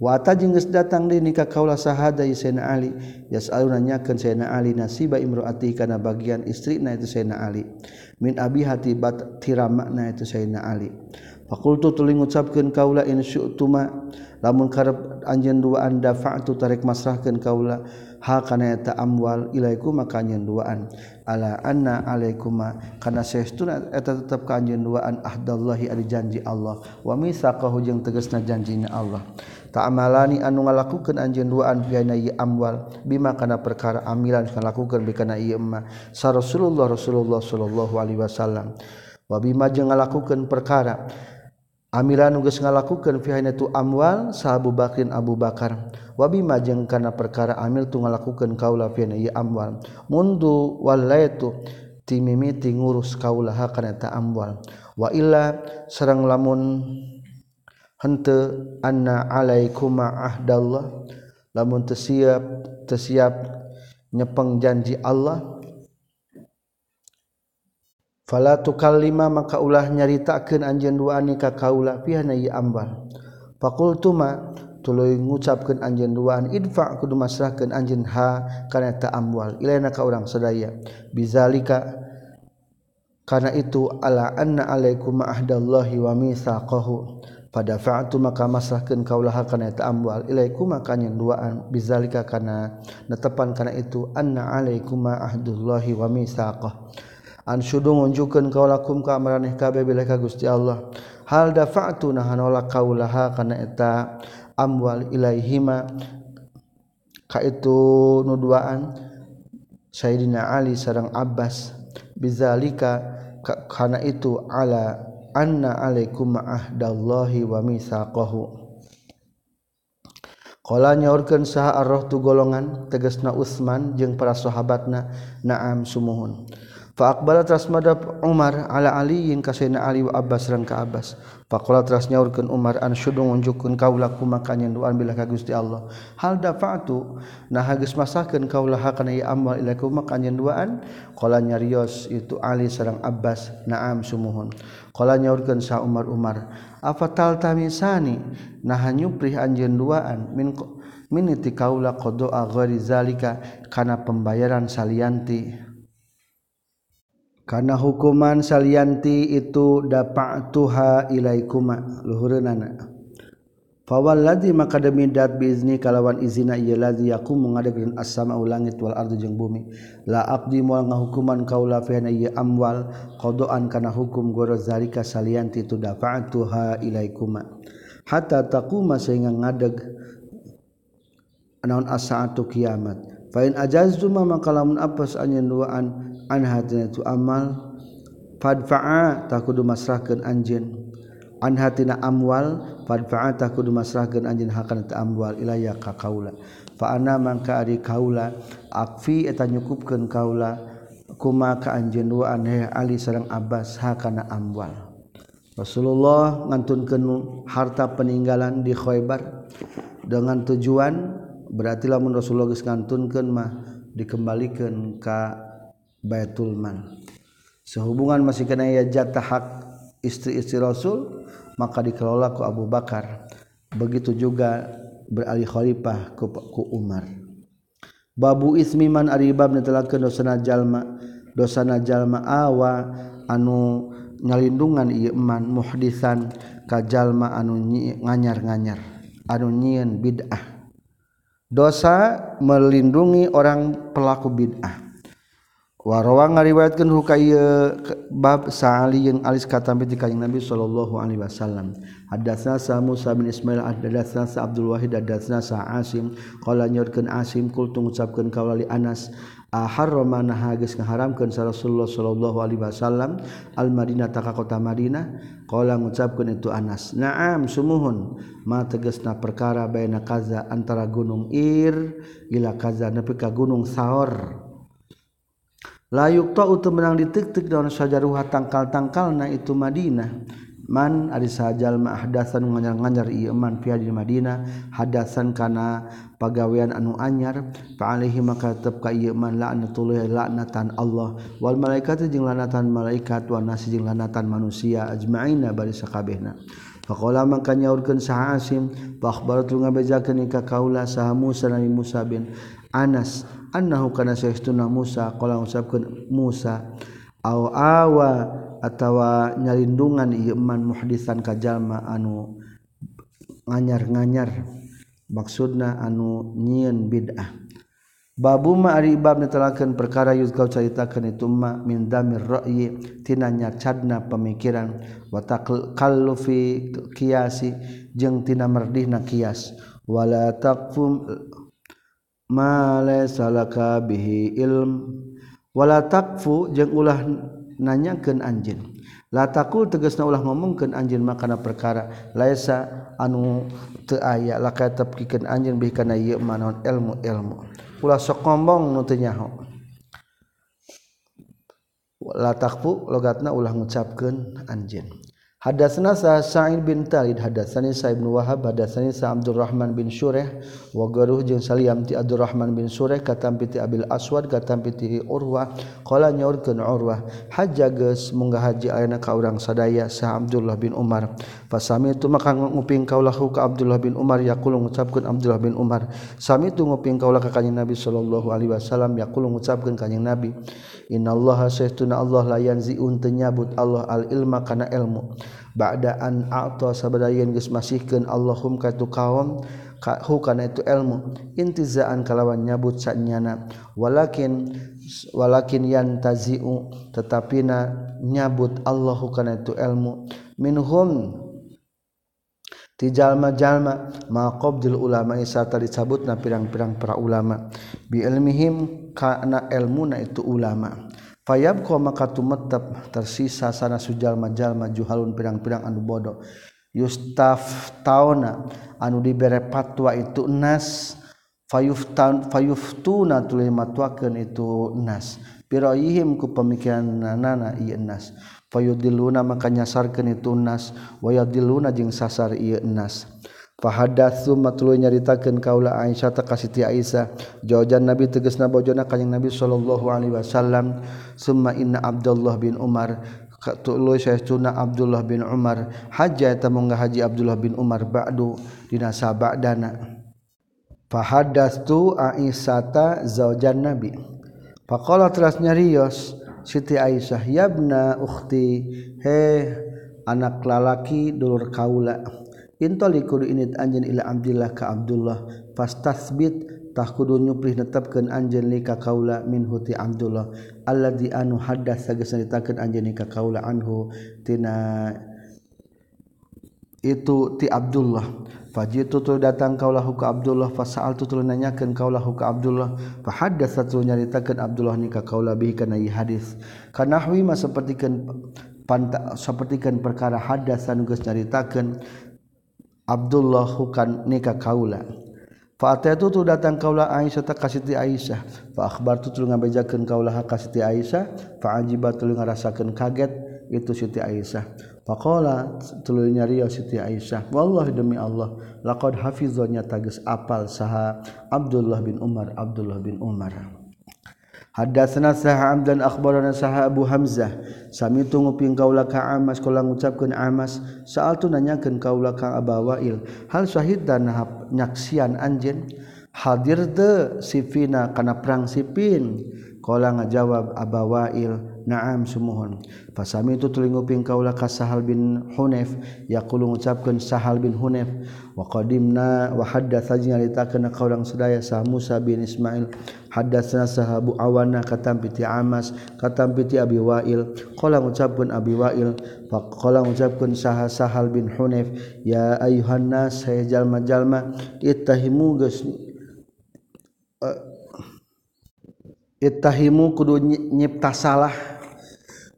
Wata jengges datang di nikah kaulah sahada Sayyidina Ali. Yas alunanyakeun Sayyidina Ali nasiba imroati kana bagian istri na itu Sayyidina Ali. Min abi hati bat tirama na itu Sayyidina Ali. Fakultu tuluy ngucapkeun kaula in syu'tuma lamun karep anjeun duaan dafa'tu tarik masrahkeun kaula ha kana eta amwal ilaiku maka anjeun duaan. ala anna alaikuma kana saestuna eta tetep ka anjeun duaan an ahdallahi ari janji Allah. Wa misaqahu jeung tegasna janjina Allah. Ta'amalani anu ngalakukeun anjeun dua an ieu amwal bima kana perkara amilan ngalakukeun bi kana ieu ma sa Rasulullah Rasulullah sallallahu alaihi wasallam. Wa bima jeung ngalakukeun perkara amilan geus ngalakukeun fiana tu amwal sahabu Bakrin Abu Bakar. Wabi majeng karena perkara amil tu ngalakukan kaula fi iya amwal. Mundu walaitu timimiti ngurus kaula kana ta amwal. Wa illa sareng lamun hente anna alaikuma ahdallah. Lamun tesiap tesiap nyepeng janji Allah kalima maka ulah nyaritakeun anjeun duaan nikah kaula pihana ieu ambal fakultuma tuluy ngucapkeun anjeun duaan idfa kudu masrahkeun anjeun ha kana ta amwal. Ilaina ka urang sadaya. Bizalika kana itu ala anna alaikum ahdallahi wa mitsaqahu. Pada fa'atu maka masrahkeun kaulah kana ta amwal. Ilaikum maka anjeun duaan. Bizalika kana netepan kana itu anna alaikum ahdullahi wa mitsaqahu ngunjukkan kau lakum keeh kaB ka Gusti Allah. Hal dafatu nahanla kaulah karenaeta amwal ilaihima. Ka itu nuduaan Sayyidina Ali sarang Abbas. Bizalika karena itu ala anna alaikum ma'ahdallahi wa misaqahu Kala nyaurkeun saha arroh tu golongan tegasna Utsman jeung para sahabatna na'am sumuhun. Faakbala teras madap Umar ala Ali yang kasena Ali wa Abbas ran ka Abbas. Fakola teras nyaurkan Umar an syudung unjukkan kau laku makanya doan bila kagus di Allah. Hal dafatu nah hagus masakan kau lah hakana ya amal ilaku makanya doan. Kala nyarios itu Ali sarang Abbas naam sumuhun. Kola nyaurkan sa Umar Umar. Afatal tamisani nah nyuprih anjen doan min miniti kaula kodoa ghari zalika kana pembayaran salianti karena hukuman salianti itu dapat tuha ilaikuma. Luhur nana fawal ladi maka demi dat bizni kalawan izina ieu ladzi aku mengadeg as-sama langit wal ardu jeung bumi. La abdi moal ngahukuman kaula fi ieu amwal qadaan kana hukum goro zalika salianti tu dafa'tuha ilaikuma. Hatta taquma sehingga ngadeg naon as-saatu kiamat. Fa in ajaztu maka lamun apes anjeun duaan anhatu amal fadfa'a takudu masrahkeun anjeun an hatina amwal fadfa'a takudu masrahkeun anjeun hakana ta amwal ilaya ka kaula. Fa ana mangka ari kaula akfi eta nyukupkeun kaula kuma ka anjeun wa anhe ali sareng abbas hakana amwal. Rasulullah ngantunkeun harta peninggalan di Khaybar dengan tujuan berarti lamun Rasulullah geus ngantunkeun mah dikembalikan ka Baitul Mal. sehubungan masih kena ya jatah hak istri-istri Rasul maka dikelola ku Abu Bakar. Begitu juga beralih khalifah ku, ku Umar. Babu Ismiman Aribab netelakeun dosana jalma dosana jalma awa anu nyalindungan ieu iman muhdisan ka jalma anu nganyar-nganyar anu nyieun bid'ah. Dosa melindungi orang pelaku bid'ah. Warawang ngariwayatkeun hu bab Sa'ali yang alis katampi ti kanjing Nabi sallallahu alaihi wasallam. Hadatsna Sa Musa bin Ismail hadatsna Sa Abdul Wahid hadatsna Sa Asim. Qala nyorkeun Asim kul tung ucapkeun kaula li Anas aharrama nah geus ngaharamkeun sa Rasulullah sallallahu alaihi wasallam al Madinah ta kota Madinah? Qala ngucapkeun itu Anas na'am sumuhun. Ma tegasna perkara baina kaza antara gunung Ir ila kaza nepi ka gunung Saor layukto utuh menang ditiktik daun sajaruha tangkal-tangkal na itu Madinah. Man ari sajal ma ahdasan nganyar-nganyar ieu man fi di Madinah hadasan kana pagawean anu anyar fa alaihi maka tetep ka ieu man laknatullah laknatan Allah. Wal malaikat jeung lanatan malaikat wa nas jeung lanatan manusia ajmaina bari sakabehna. Faqala maka nyaurkeun saha Asim fa akhbaratu ngabejakeun ka kaula saha Musa Nabi Musa bin Anas. annahu kana saestuna Musa qala usapkeun Musa aw awa atawa nyalindungan ieu man muhdisan ka jalma anu nganyar-nganyar maksudna anu nyieun bid'ah. Babu ma ari bab netelakeun perkara yuzkau caritakeun itu ma min damir ra'yi tina nyacadna pemikiran wa taqallufi qiyasi jeung tina merdihna qiyas wala taqfum malasalaka bihi ilm. Wala takfu jeung ulah nanyakeun anjeun. La takul tegasna ulah ngomongkeun anjeun makana perkara. Laisa anu teu aya laka tepkikeun anjeun bihi kana ieu ilmu-ilmu ulah sok ngomong nu teu nyaho. La takfu logatna ulah ngucapkeun anjeun. Hadatsana Sa'id bin Talid hadatsani Sa'id bin Wahab hadatsani Sa Abdurrahman bin Sureh wa garuh jeung Salim ti Abdurrahman bin Sureh katam piti Abil Aswad katam piti Urwah. Qala nyaurkeun Urwah hajja geus munggah haji ayeuna ka urang sadaya Sa Abdullah bin Umar. Fasami tu maka nguping kaulahu ka Abdullah bin Umar yaqulu ngucapkeun Abdullah bin Umar. Sami tu nguping kaulah ka kanjing Nabi sallallahu alaihi wasallam yaqulu ngucapkeun kanjing Nabi innallaha sayyiduna Allah la yanzi'un nyabut Allah al ilma kana ilmu. Badaan atau sabadayan geus masihkeun Allahum ka tu kaum hu kana itu ilmu. Intizaan kalawan nyabut sanyana. Walakin walakin yantazi'u tetapina nyabut Allahu kana itu ilmu. Minhum jalma-jalma maqobdil ulama isata dicabut na pirang-pirang para ulama. Bi ilmihim kana ilmuna itu ulama. Fayab ko maka tumetep tersisa sana sujalma-jalma juhalun pirang-pirang anu bodoh. Yustaf tauna anu dibere patwa itu nas. Fayuftan fayuftuna tuluy matwakeun itu nas. Piroihim ku pemikiran nanana ieu nas. fayudiluna maka nyasarkeun itu nas wa yadiluna jeung sasar ieu nas. Fahadatsu matlu nyaritakeun kaula Aisyah ta ka Siti Aisyah jawaban Nabi tegasna bojona ka Nabi sallallahu alaihi wasallam summa inna Abdullah bin Umar tuluy saytuna Abdullah bin Umar haja eta mongga haji Abdullah bin Umar ba'du dina sabadana. Fahadatsu Aisyah ta zaujan Nabi. Faqala teras nyarios Siti Aisyah yabna ukhti he anak lalaki dulur kaula intoli kudu init ila Abdullah ka Abdullah fastasbit tah kudu nyuplih netepkeun anjeun li ka kaula min huti Abdullah alladzi anu hadas sageus nyaritakeun anjeun ka kaula anhu tina itu ti Abdullah faji tutul datang kaulah ka Abdullah fasaal tutul nanyakan kaulah ka Abdullah fahadas satu nyaritakan Abdullah nikah kaulah bihi hui hadis seperti kan sepertikan panta sepertikan perkara hadasan geus nyaritakan Abdullah hukan nikah kaulah Fa'ataya itu tu datang kaulah Aisyah tak kasih ti Aisyah. Fa'akhbar tu tu ngabejakan kaulah kasih ti Aisyah. Fa'ajibat tu ngarasakan kaget itu Siti Aisyah Faqala tulunya Rio Siti Aisyah wallahi demi Allah laqad hafizanya tagis apal saha Abdullah bin Umar Abdullah bin Umar. Hadatsana saha Amdan akhbarana saha Abu Hamzah sami tu nguping kaula ka Amas kala ngucapkeun Amas saal tu nanyakeun kaula ka Abawail hal syahid dan nyaksian anjeun? Hadir de sifina kana perang sipin kala ngajawab Abawail naam sumuhun pasami itu telinguping kaula ka sahal bin hunef yaqulu ngucapkeun sahal bin hunef wa qadimna wa haddatsajna litakana qaurang sadaya sah Musa bin Ismail haddatsna sahabu awana katam piti Amas katam piti Abi Wail. Qala ngucapkeun Abi Wail faqala ngucapkeun sah sahal bin hunef ya ayuhan nas saya jalma-jalma ittahimu geus ittahimu kudu nyipta salah.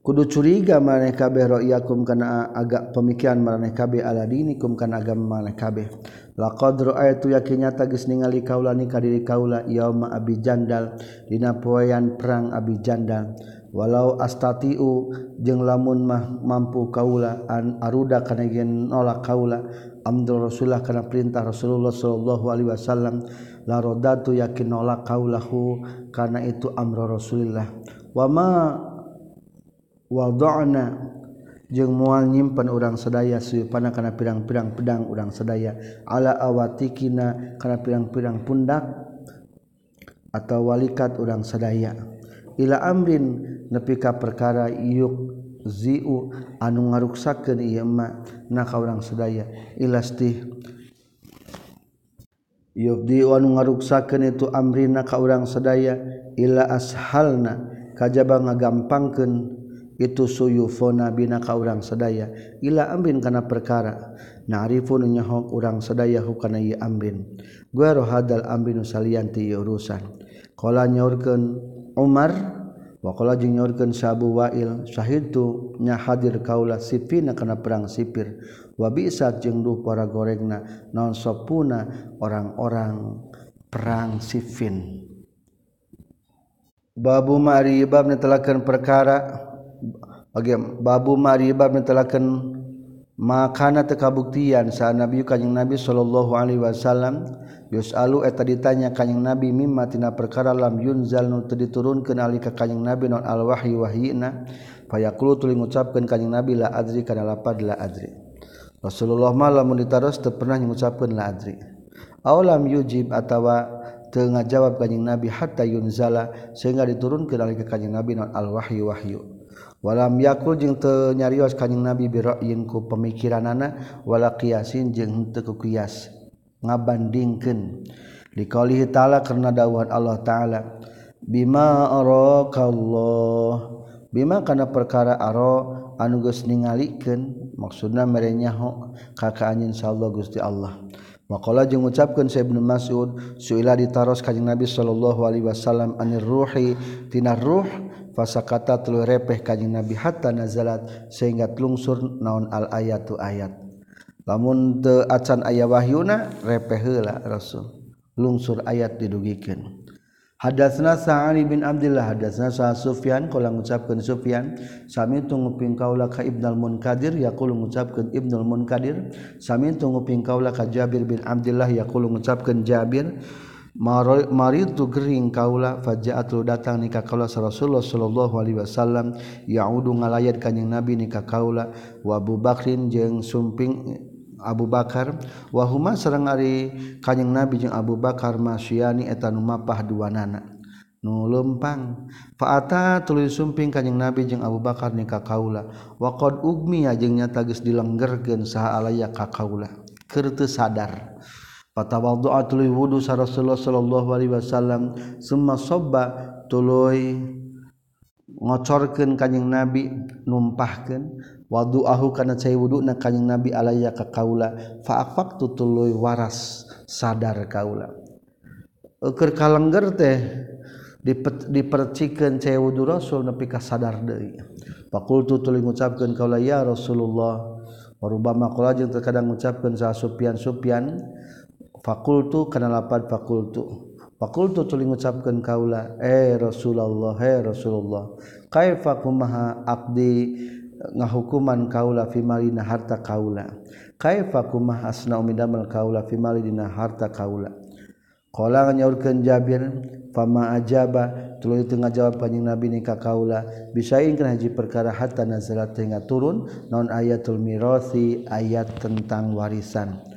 Kudu curiga maneh kabeh ra'yakum kana agak pemikiran maneh kabeh ala dinikum kana agama maneh kabeh laqad ra'aitu yakinnya geus ningali kaula ni kadiri kaula yauma abi jandal dina poean perang abi jandal. Walau astatiu jeung lamun mah mampu kaula an aruda kana yen nolak kaula amdul rasulullah kana perintah rasulullah sallallahu alaihi wasallam. la rodatu yakin nolak kaulahu karena itu amro Rasulillah. Wama wada'na jeung moal nyimpen urang sedaya suyupana kana pirang-pirang pedang urang sedaya ala awatikina kana pirang-pirang pundak atau walikat urang sedaya ila amrin nepi ka perkara yuk ziu anu ngaruksakeun ieu mah na ka urang sedaya ilastih yufdi anu ngaruksakeun itu amrina ka urang sedaya ila ashalna kajaba ngagampangkeun itu suyufona bina ka urang sadaya ila amrin kana perkara. Na'rifun nyahok urang sadaya hukana ieu amrin. Gua rohadal amrin salianti urusan. Qala nyaurkeun Umar Wakola jeung nyorkeun Sabu Wa'il syahitu nya hadir kaula sipina kana perang sipir. Wa bi'sat jeung duh para gorengna naon sopuna orang-orang perang sifin. Babu mari bab netelakeun perkara Oke, babu mari bab makaana tekabuktian saat nabi Kanyeng Nabi Shallallahu Alaihi Wasallam Yusalu eta ditanya Kanyeng Nabi mimmatina perkara lam yunzal nu diturun kenali ka Kanyeng Nabi non al-wahyi wahyina? Fayaqulu tuluy ngucapkeun Kanyeng Nabi la adri kana lapad la adri. Rasulullah mah lamun ditaros teu pernah ngucapkeun la adri. Aw lam yujib atawa teu ngajawab Kanyeng Nabi hatta yunzala sehingga diturunkeun kenali ke Kanyeng Nabi non al-wahyi wahyu. walam yakul jeung teu nyarios kanjing nabi bi ra'yin ku pemikiranana wala qiyasin jeung teu ku qiyas ngabandingkeun. Liqaulihi ta'ala karena dawuhan Allah taala bima arakallah bima kana perkara aro anu geus ningalikeun maksudna mere nyaho ka kaanjeun insyaallah Gusti Allah. Maqala jeung ngucapkeun Sa Ibnu Mas'ud suila ditaros kanjing Nabi sallallahu alaihi wasallam anir ruhi tina ruh fasa kata telu repeh kanjing Nabi hatta nazalat sehingga telungsur naon al ayatu ayat. Lamun teu acan aya wahyuna repeh heula rasul. Lungsur ayat didugikeun. Hadatsna Sa'ali bin Abdullah hadatsna Sa Sufyan qala ngucapkeun Sufyan sami tunguping kaula ka ibnul munkadir yaqulu ngucapkeun ibnul munkadir. Sami tunguping kaula ka Jabir bin Abdullah yaqulu ngucapkeun Jabir. maritu gering kaula faja'atu datang nikah kaula Rasulullah sallallahu alaihi wasallam yaudu ngalayat kanjing Nabi nikah kaula wa Abu Bakrin jeung sumping Abu Bakar wa huma sareng ari kanjing Nabi jeung Abu Bakar masyani eta nu mapah duanana nu lempang faata tuluy sumping kanjing Nabi jeung Abu Bakar nikah kaula wa qad ugmi jeung nyata geus dilenggerkeun saha alaya ka kaula. Keur sadar. Patawaddu'a tuluy wudu sa Rasulullah sallallahu alaihi wasallam summa sabba tuluy ngocorkeun kanjing Nabi numpahkeun. Wadu'ahu kana cai wuduna kanjing Nabi alaya ka kaula fa aqfaqtu tuluy waras sadar kaula. Keur kalengger teh dipercikeun cai wudu Rasul nepi ka sadar deui. Faqultu tuluy ngucapkeun kaula ya Rasulullah warubama kula jeung terkadang ngucapkeun sa Sufyan Sufyan fakultu kana lapan fakultu. Fakultu tuli ngucapkeun kaula eh Rasulullah eh Rasulullah kaifa kumaha abdi ngahukuman kaula fi malina harta kaula? Kaifa kumaha asna umidamal kaula fi malina harta kaula? Qala nyaurkeun Jabir fama ajaba tuluy teu ngajawab panjing nabi ni ka kaula bisaing kana hiji perkara hatta nazalat teh turun naon ayatul mirasi ayat tentang warisan.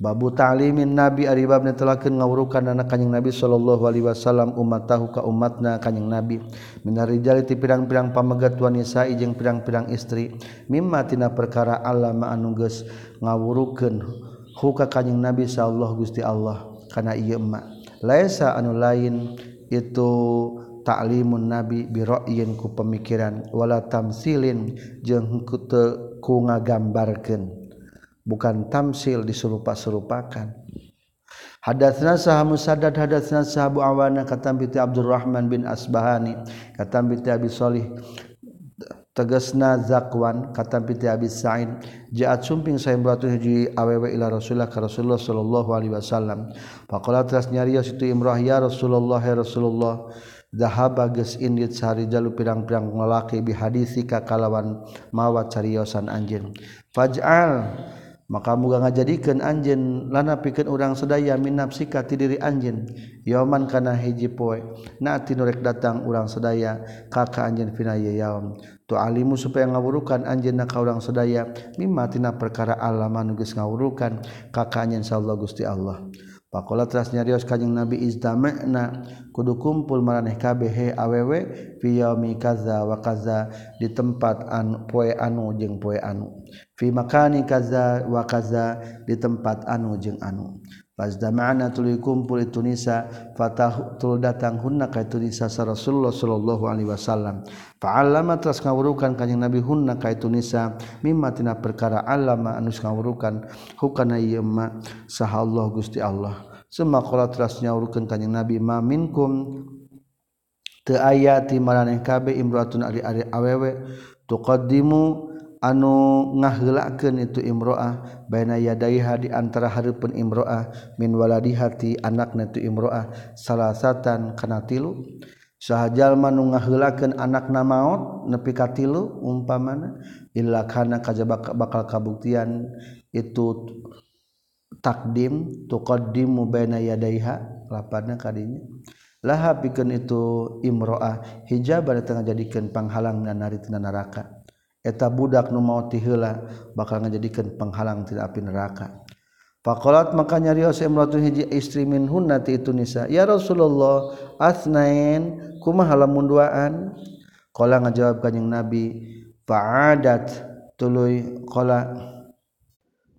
Babu ta'limin Nabi ari bab netelakeun ngawurukan anak Kanjeng Nabi sallallahu alaihi wasallam umat tahu ka umatna Kanjeng Nabi. Minar rijali ti pirang-pirang pamegat wanita jeung pirang-pirang istri. Mimma tina perkara alama anu geus ngawurukeun huka Kanjeng Nabi sallallahu Gusti Allah kana ieu emma. Laisa anu lain itu ta'limun Nabi bi ra'yin ku pemikiran wala tamsilin jeung ku ngagambarkeun. bukan tamsil disurupa-serupakan Hadatsna sah Musaddad hadatsna sah Abu Awana katam bi Abdurrahman bin Asbahani katam bi Abi Shalih tegasna Zakwan katam bi Abi Sa'id. Ja'at sumping saimratu hiji awewe ila Rasulullah ka Rasulullah sallallahu alaihi wasallam. Faqala teras nyarios itu Imrah ya Rasulullah ya Rasulullah Zahaba geus indit sari jalu pirang-pirang ngalaki bi hadisi ka kalawan mawa cariosan anjeun. Faj'al maka muga ngajadikeun anjeun lana pikeun urang sadaya min nafsika ti diri anjeun. Yauman kana hiji poe na nu datang urang sadaya ka ka anjeun fina yaum. Tu alimu supaya ngawurukan anjeun ka urang sadaya mimma tina perkara alaman geus ngawurukan ka ka anjeun sallallahu Gusti Allah. Pakola teras nyarios kanjing Nabi izdama'na kudu kumpul maraneh kabeh he awewe fi yaumi kaza wa kaza di tempat an poe anu jeung poe anu. makani kaza wa kaza di tempat anu jeung anu. Fazdama'na tuluy kumpul itu nisa fatah tul datang hunna ka itu nisa sa Rasulullah sallallahu alaihi wasallam. Fa'allama tras ngawurukan kanjing Nabi hunna ka itu nisa mimma tina perkara allama anu ngawurukan hukana ieu ma saha Allah Gusti Allah. Semua qala teras nyawurukeun kanjing Nabi ma minkum? Teu aya ti maraneh kabeh imratun ari-ari awewe tuqaddimu anu ngahelaken itu Imroah baina yadaiha di antara Harpun Imroah min waladi hati anak natu Imroah. Salasatan kana tilu. Sahajal nu ngahelaken anak na maut nepi ka tilu umpamana illa kana kajaba bakal kabuktian itu takdim tuqaddimu baina yadaiha lapadna kadinya laha pikeun itu imroah hijab ada tengah jadikeun panghalang na narita neraka eta budak nu mau tihela bakal ngajadikan penghalang tina api neraka Fakolat maka nyarios imratu hiji istri min hunnati itu nisa. Ya Rasulullah, asnain kumaha lamun duaan? Qala ngajawab kanjing Nabi, fa'adat tuluy qala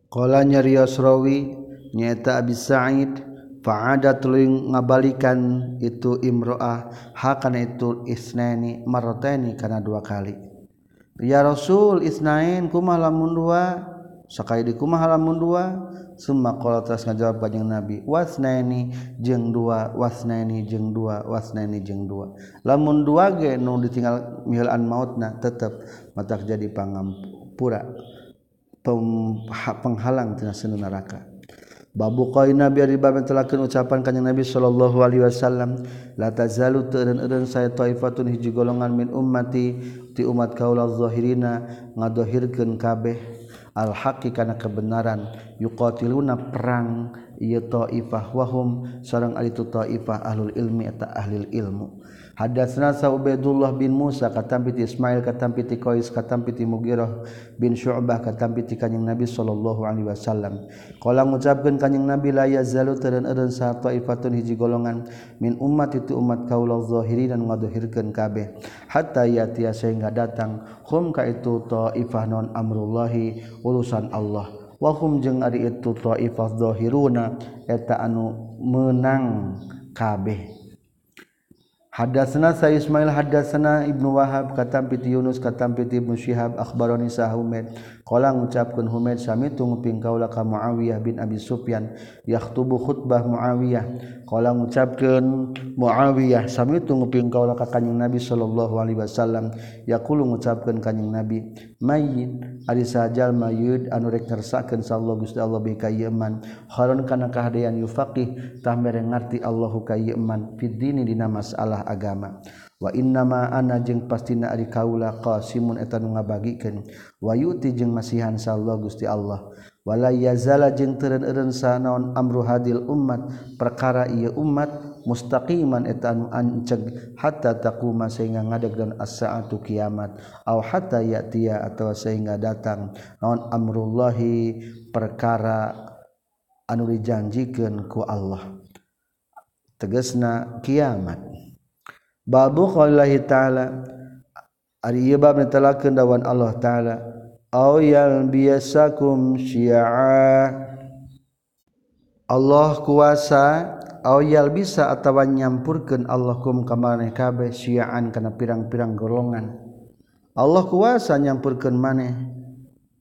qala nyarios rawi nyaeta Abi Sa'id fa'adat tuluy ngabalikan itu imro'ah hakana itu isnani marrataini kana dua kali. Ya Rasul isnain kumah lamun dua? Sakai di kumah lamun dua? Summa qala tas ngajawab kanjeng Nabi wasnaini jeung dua wasnaini jeung dua wasnaini jeung dua. Lamun dua ge nu ditinggal mihilan mautna tetep matak jadi pangampura penghalang tina neraka babu koi nabi ari bab telakeun ucapan kanjing nabi sallallahu alaihi wasallam la tazalu teureun-eureun saya taifatun hiji golongan min ummati ti umat kaula zahirina ngadohirkeun kabeh. Al haqqi kana kebenaran yuqatiluna perang ieu taifah wahum sareng ari taifah ahlul ilmi eta ahlil ilmu. Hadatsna Sa'ubaidullah bin Musa katampi ti Ismail katampi ti Qais katampi ti Mughirah bin Syu'bah katampi ti Kanjeng Nabi sallallahu alaihi wasallam. Qala ngucapkeun Kanjeng Nabi la yazalu teureun eureun sa taifatun hiji golongan min ummat itu umat kaula zahiri dan ngadohirkeun kabeh hatta yatia sehingga datang hum ka itu taifah non amrullahi urusan Allah. Wahum jeung ari itu taifah zahiruna eta anu menang kabeh. Hadatsana Sa Ismail hadatsana Ibnu Wahab katam piti Yunus katam piti Ibnu Syihab akhbarani Sa'umid Qala ngucapkeun Humaid sami tungping kaula ka Muawiyah bin Abi Sufyan yakhthubu khutbah Muawiyah. Qala ngucapkeun Muawiyah sami tungping kaula ka Kanjeng Nabi sallallahu alaihi wasallam yaqulu ngucapkeun Kanjeng Nabi mayyin ari sajal mayud anu rek ngersakeun sallallahu Gusti Allah bi kayeman kharon kana kahadean yufaqih tah mere ngarti Allahu kayeman fid dini dina masalah agama. wa innama ana jeung pastina ari kaula qasimun eta nu ngabagikeun wa yuti jeung masihan sallallahu Gusti Allah. Wala yazala jeung teureun eureun sanaon amru hadil ummat. Perkara ieu umat mustaqiman eta anu anceg hatta taquma sehingga ngadeg dan as-saatu kiamat. Aw hatta ya'tiya atawa sehingga datang. Naon amrullahi perkara anu dijanjikeun ku Allah. Tegasna kiamat. babuhi ta'ala. Ariyebab netelakeun dawan Allah taala. Au yang biasakum syi'a Allah kuasa au yal bisa atawa nyampurkeun Allah kum ka maneh kabeh syi'an kana pirang-pirang golongan. Allah kuasa nyampurkeun maneh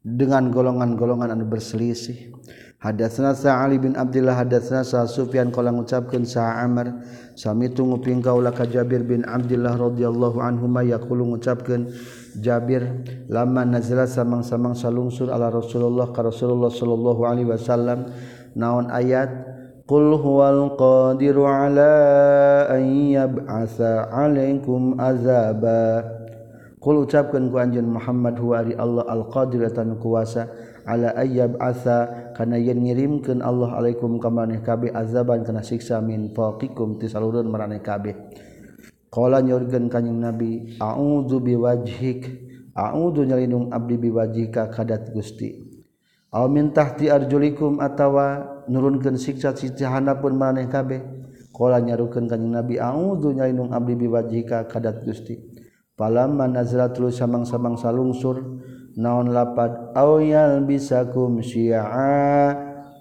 dengan golongan-golongan anu berselisih. Hadatsna Sa'ali bin Abdullah hadatsna Sa Sufyan qala ngucapkeun Sa Amr. Sami nguping kaula ka Jabir bin Abdullah radhiyallahu anhu ma yaqulu ngucapkeun Jabir lama nazala samang-samang salungsur ala Rasulullah ka Rasulullah sallallahu alaihi wasallam. Naon ayat? Qul huwal qadiru ala an yab'atsa 'alaikum azaba. Qul ucapkeun ku anjeun Muhammad huwa Allah al-qadir tan kuasa. ala ayyab asa kana yen ngirimkeun Allah alaikum ka maneh kabeh azaban kana siksa min faqikum ti salureun maraneh kabeh. Qala nyurgeun kanjing nabi a'udzu biwajhik a'udzu nyalindung abdi biwajhika kadat gusti. Aw min tahti arjulikum atawa nurunkeun siksa sitihana pun maraneh kabeh? Qala nyarukeun kanjing nabi a'udzu nyalindung abdi biwajhika kadat gusti. Palam manazratul samang-samang salungsur naon lapat awyal bisakum syi'a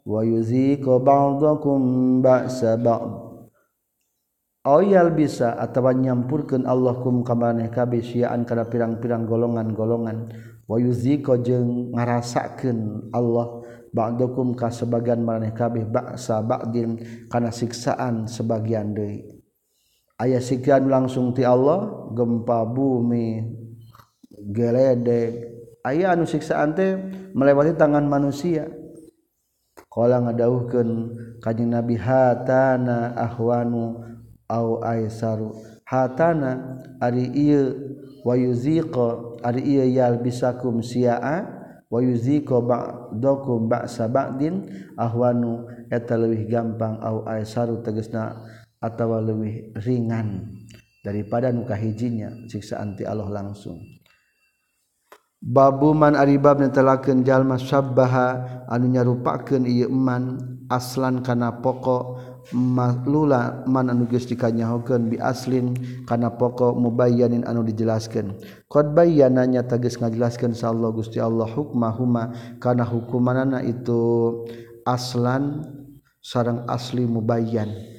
wa yuziqu ba'dakum ba'sa ba'd. Awyal bisa atawa nyampurkeun Allah kum ka maneh kabeh syi'an kana pirang-pirang golongan-golongan. Wa yuziqu jeung ngarasakeun Allah ba'dakum ka sebagian maneh kabeh ba'sa ba'din kana siksaan sebagian deui. Aya sikian langsung ti Allah gempa bumi geledek aya anu siksaan teh melewati tangan manusia. Kalau ngadauhkeun kanjing nabi hatana ahwanu au aisaru. Hatana ari iya wayuziqo ari iya yal bisakum siaa wayuziqo ba'dakum ba'sa ba'din. Ahwanu eta leuwih gampang au aisaru tegasna atawa leuwih ringan daripada nu kahijinya siksaan ti Allah langsung. Babuman aribab telaken jalma sabbaha anu nyarupakeun ieu man aslan kana pokok malula man anu geus dikanyahokeun bi aslin kana pokok mubayyanin anu dijelaskeun. Qad bayyana nya tegas ngajelaskeun insyaallah Gusti Allah hukmahuma kana hukumanana itu aslan sareng asli mubayyan.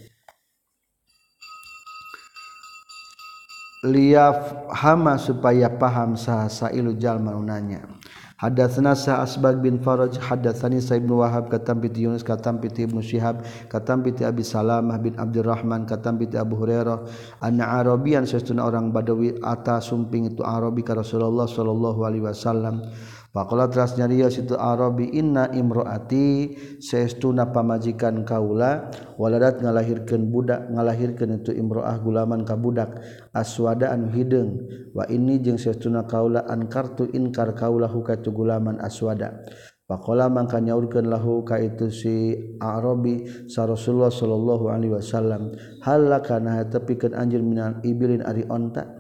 liaf hama supaya paham sahasa ilu jalma nanya Hadatsana sa Asbag bin Faraj hadatsani sa Ibnu Wahab katam bi Yunus katam bi Ibnu Syihab katam bi Abi Salamah bin Abdurrahman katam bi Abu Hurairah. Anna Arabian sesuna orang Badawi ata sumping itu Arabi ka Rasulullah sallallahu alaihi wasallam. Pakola teras nyariyo situ Arabi inna imroati seestuna pamajikan kaula waladat ngalahirkan budak ngalahirkan itu imroah gulaman kabudak aswada anu hidung wa ini jeng seestuna kaula an kartu inkar kaula hukatu gulaman aswada. Pakola mangka nyaurkeun lahu ka itu si Arabi sa Rasulullah sallallahu alaihi wasallam halakana tepikeun anjeun minal ibilin ari ontak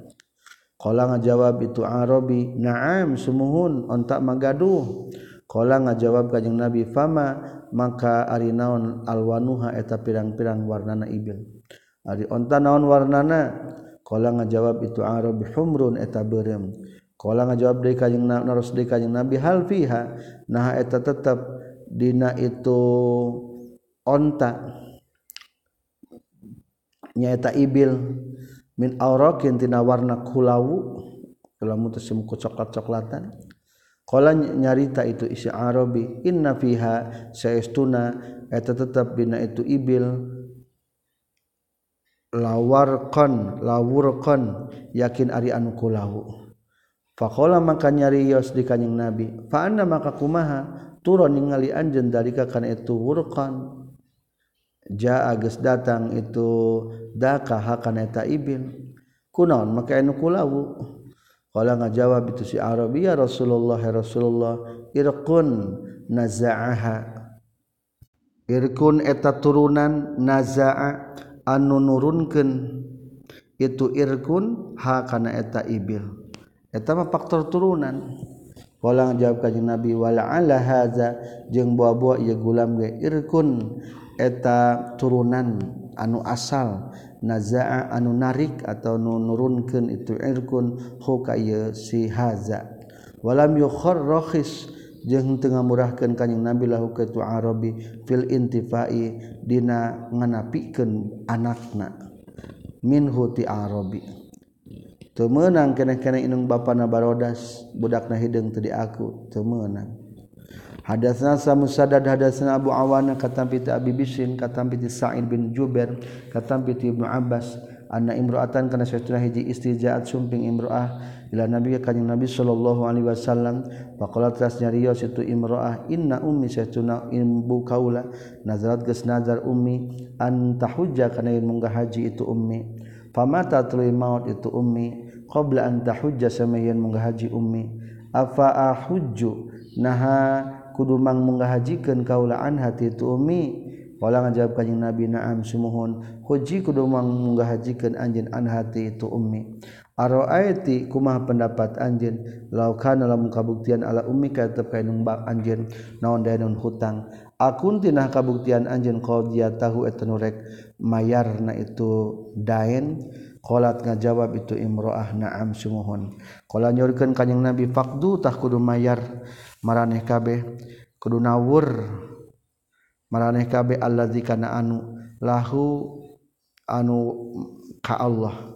Kala ngajawab itu Arabi, "Na'am, sumuhun, ontak magaduh." Kala ngajawab kanjing Nabi, "Fama maka ari naon alwanuha eta pirang-pirang warnana ibil." Ari onta naon warnana? Kala ngajawab itu Arabi, "Humrun eta beureum." Kala ngajawab deui kanjing Nabi, naros deui kanjing Nabi, "Hal fiha?" Nah eta tetep dina itu onta nyaeta ibil min aurakin tina warna kulawu kulawu musim ku coklat-coklatan Qala nyarita itu isi Arabi inna fiha saestuna eta tetap dina itu ibil. Lawarqan lawurqan yakin ari anu kulawu faqala maka nyarios di kanjing Nabi fa anna maka kumaha? Turun ningali anjeun dalika kana itu wurqan. Jaa geus datang itu dakahakaneta Ibin kunaon maka anu kulawu kalau ngajawab itu si Arabia Rasulullah Rasulullah irqun nazaaha. Irqun eta turunan nazaa anu nurunkeun. Itu irkun ha kana eta ibil. Eta mah faktor turunan. Kalau jawab kanjeng Nabi wala ala hadza jeung buah-buah ieu gulam ge irkun eta turunan. anu asal naza'a anu narik atau nunurunkan itu irkun hukaya si haza. Walam yukhor rakhis jeung teu ngamurahkeun kanjing Nabi lahu ka tu Arabi fil intifai dina nganapikeun anakna. Minhu ti Arabi. Teu meunang keneh-keneh inung bapana barodas budakna hideung teu diaku teu meunang. Hadatsna Musaddad hadatsna Abu Awana katam piti Abi Bisrin katam piti Sa'id bin Jubair katam piti Ibnu Abbas. Anna imra'atan kana saytuna hiji istri jaat sumping imra'ah ila nabi kanjing nabi sallallahu alaihi wasallam. Faqalat tas nyarios itu imra'ah inna ummi saytuna imbu kaula nazarat geus nazar ummi an tahujja kana yen munggah haji itu ummi. Famata tuluy maut itu ummi. Qabla an tahujja samayen munggah haji ummi. Afa ahujju naha kudumang menggahajikan kaulaan hati itu Umi. Wala ngajawab kanjing Nabi na'am sumuhun. Huji kudumang menggahajikan anjin an hati itu Umi. Aroaiti kumah pendapat anjin laukan dalam kabuktian ala ummi ka tetap ka numbak anjin naon daeun hutang. Akun tinah kabuktian anjin dia tahu etenurek mayarna itu daen? Kolat ngajawab itu imroah na'am sumuhun. Kala nyurkeun Nabi faqdu tah kudu mayar. maraneh kabeh. Kudu nawur. Maraneh kabeh allazi kana anu lahu anu ka Allah.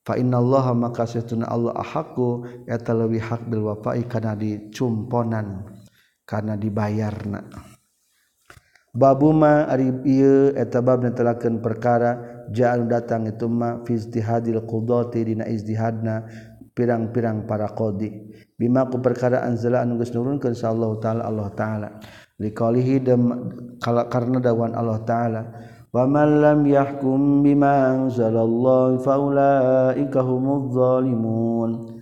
Fa innallaha maka satuna Allah ahaqqu eta leuwih hak bil wafa'i kana dicumponan kana dibayarna. Babuma ari ieu eta bab netelakeun perkara ja'al datang itu ma fi izdihadil qudati dina izdihadna pirang-pirang para qadi. bimaku perkara anzala anu geus nurunkeun sa Allah taala Allah taala. Liqalihi karena dawan Allah taala. Wa man lam yahkum bima anzalallahu faulaika humudz zalimun.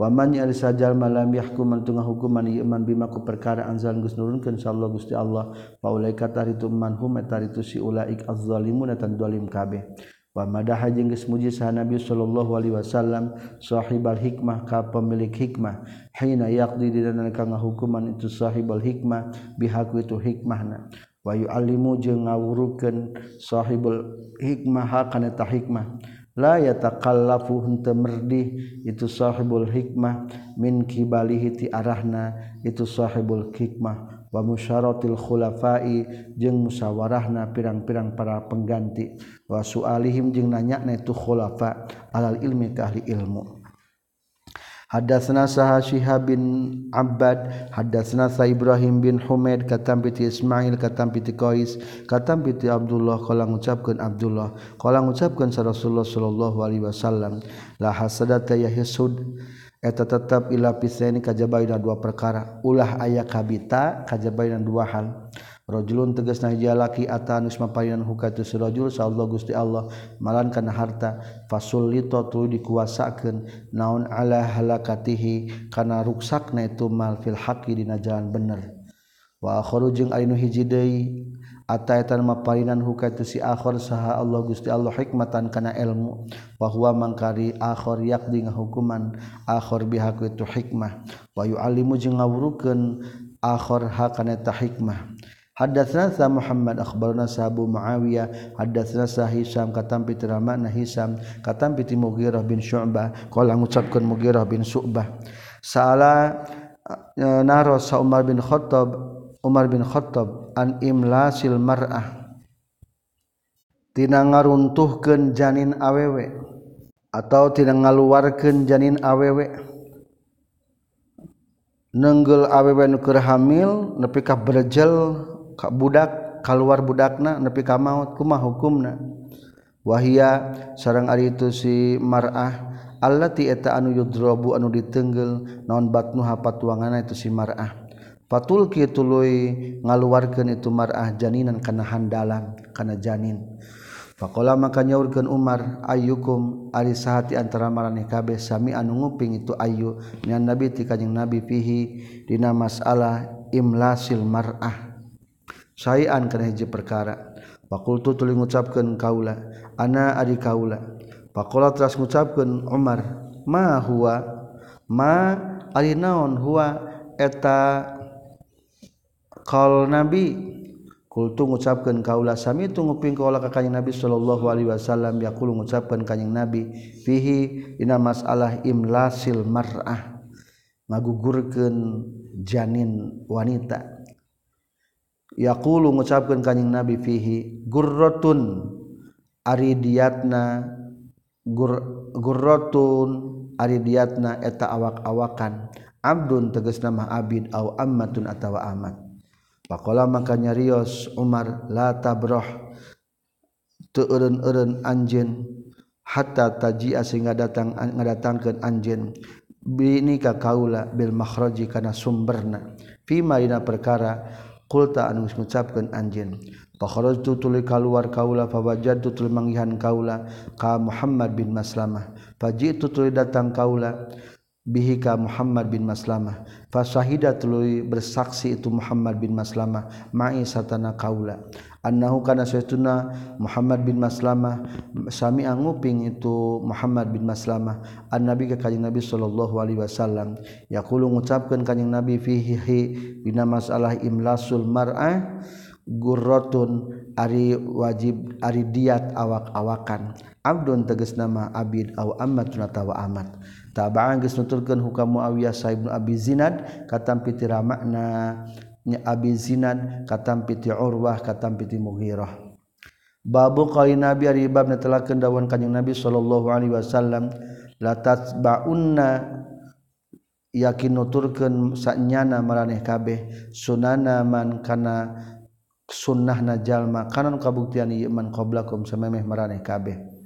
Wa man yarsajal malam yahkum man tungah hukuman iman bima ku perkara anzal geus nurunkeun sa Allah Gusti Allah. Faulaika taritu man hum taritu si ulaik az-zalimun tan zalim kabeh. wamadaha jeung geus muji saha Nabi sallallahu alaihi wasallam sahibal hikmah ka pemilik hikmah. Hina yaqdi dina ka ngahukuman itu sahibal hikmah bihaku itu hikmahna. Wa yu'allimu jeung ngawurukeun sahibul hikmah kana ta hikmah. La yataqallafu henteu merdih itu sahibul hikmah. Min kibalihi ti arahna itu sahibul hikmah. wa musyaratil khulafai jeung musawarahna pirang-pirang para pengganti. Wa sualihim jeung nanya na itu khulafa alal ilmi ka ahli ilmu. Hadatsna saha Syihab bin Abbad hadatsna sa Ibrahim bin Humaid katam piti Ismail katam piti Qais katam piti Abdullah qala ngucapkeun Abdullah qala ngucapkeun sa Rasulullah sallallahu alaihi wasallam la hasadata yahsud eta tetap ilapis ini kajabainan dua perkara. Ulah aya kabita kajabainan dua hal. Rojulun tegas laki atanus mapayan hukatu sirojul sallallahu gusti Allah malan kana harta fasulito tu dikuasakeun. Naon ala halakatihi kana ruksakna itu mal fil haqi dina jalan bener. Wa akhiru jeung hiji deui atai maparinan huka itu si akhor saha Allah Gusti Allah hikmatan kana ilmu. Bahwa mangkari akhor yakdi hukuman akhor bihaku itu hikmah. Wa yu'allimu jeung ngawurukeun akhor hakana ta hikmah. Hadatsna sa Muhammad akbarna sa Abu Muawiyah. Hadatsna sa Hisam katam piti Rahman Hisam katam piti Mughirah bin Syu'bah. Qala ngucapkeun Mughirah bin Syu'bah. Sa'ala eh, naro sa Umar bin Khattab Umar bin Khattab an imlasil mar'ah. Tina ngaruntuhkeun janin awewe atau tina ngaluarkeun janin awewe. Nenggel awewe nu keur hamil nepi ka berjel ka budak kaluar budakna nepi ka maut kumaha hukumna? Wahia sareng ari itu si mar'ah allati eta anu yudrabu anu ditenggel naon batnu hapatuanganna itu si mar'ah. patul kitului ngaluarkeun itu marah janinan kana handalan kana janin. Faqala maka nyaurkeun Umar ayyukum ari sahati antara maraneh kabeh sami anu nguping itu ayu nyan nabi ti kanjing nabi fihi dina masalah imlasil mar'ah. Sayan kana hiji perkara. Faqultu tuluy ngucapkeun kaula ana ari kaula. Faqala teras ngucapkeun Umar ma huwa? Ma ari naon huwa? Eta Kal nabi kultu ngucapkeun kaula sami tu nguping kaula ka kanjing Nabi sallallahu alaihi wasallam. Yaqulu ngucapkeun kanjing Nabi fihi dina masalah imlasil mar'ah. Ngagugurkeun janin wanita. Yaqulu ngucapkeun kanjing Nabi fihi gurratun aridiatna gur, gurratun aridiatna eta awak-awakan. Abdun tegas nama abid au ammatun atawa amat. Pakola makanya Rios Umar lata broh teun-un anjin hatta tajia sehingga datang ngadatangkan anjin binika kaula bil makhraji kana sumberna fima ina perkara. Qulta anu ngucapkeun anjeun fakharajtu tuluy kaluar kaula fawajadtu tuluy manggihan kaula ka Muhammad bin Maslamah fajitu tuluy datang kaula. bihika Muhammad bin Maslamah. Fasahida tuluy bersaksi itu Muhammad bin Maslamah ma'i satana kaula. Annahu kana saytuna Muhammad bin Maslamah sami anguping itu Muhammad bin Maslamah an nabi ka kanjing nabi sallallahu alaihi wasallam. Yaqulu ngucapkeun kanjing nabi fihi dina masalah imlasul mar'ah gurratun ari wajib ari diat awak-awakan. Abdun tegas nama abid au amatun atawa amat. tabaturkan hukam muawiyah saib Abi Zinad katampitira makna nya Abi Zinad katampi ti Urwah katampi ti Mughirah. Babu qali Nabi ari bab netelakeun dawuhan Kanjeng Nabi sallallahu alaihi wasallam la tasbaunna yakin nuturkeun sanyana maraneh kabeh sunana man kana sunnahna jalma kanan kabuktian ieu man qablakum samemeh maraneh kabeh.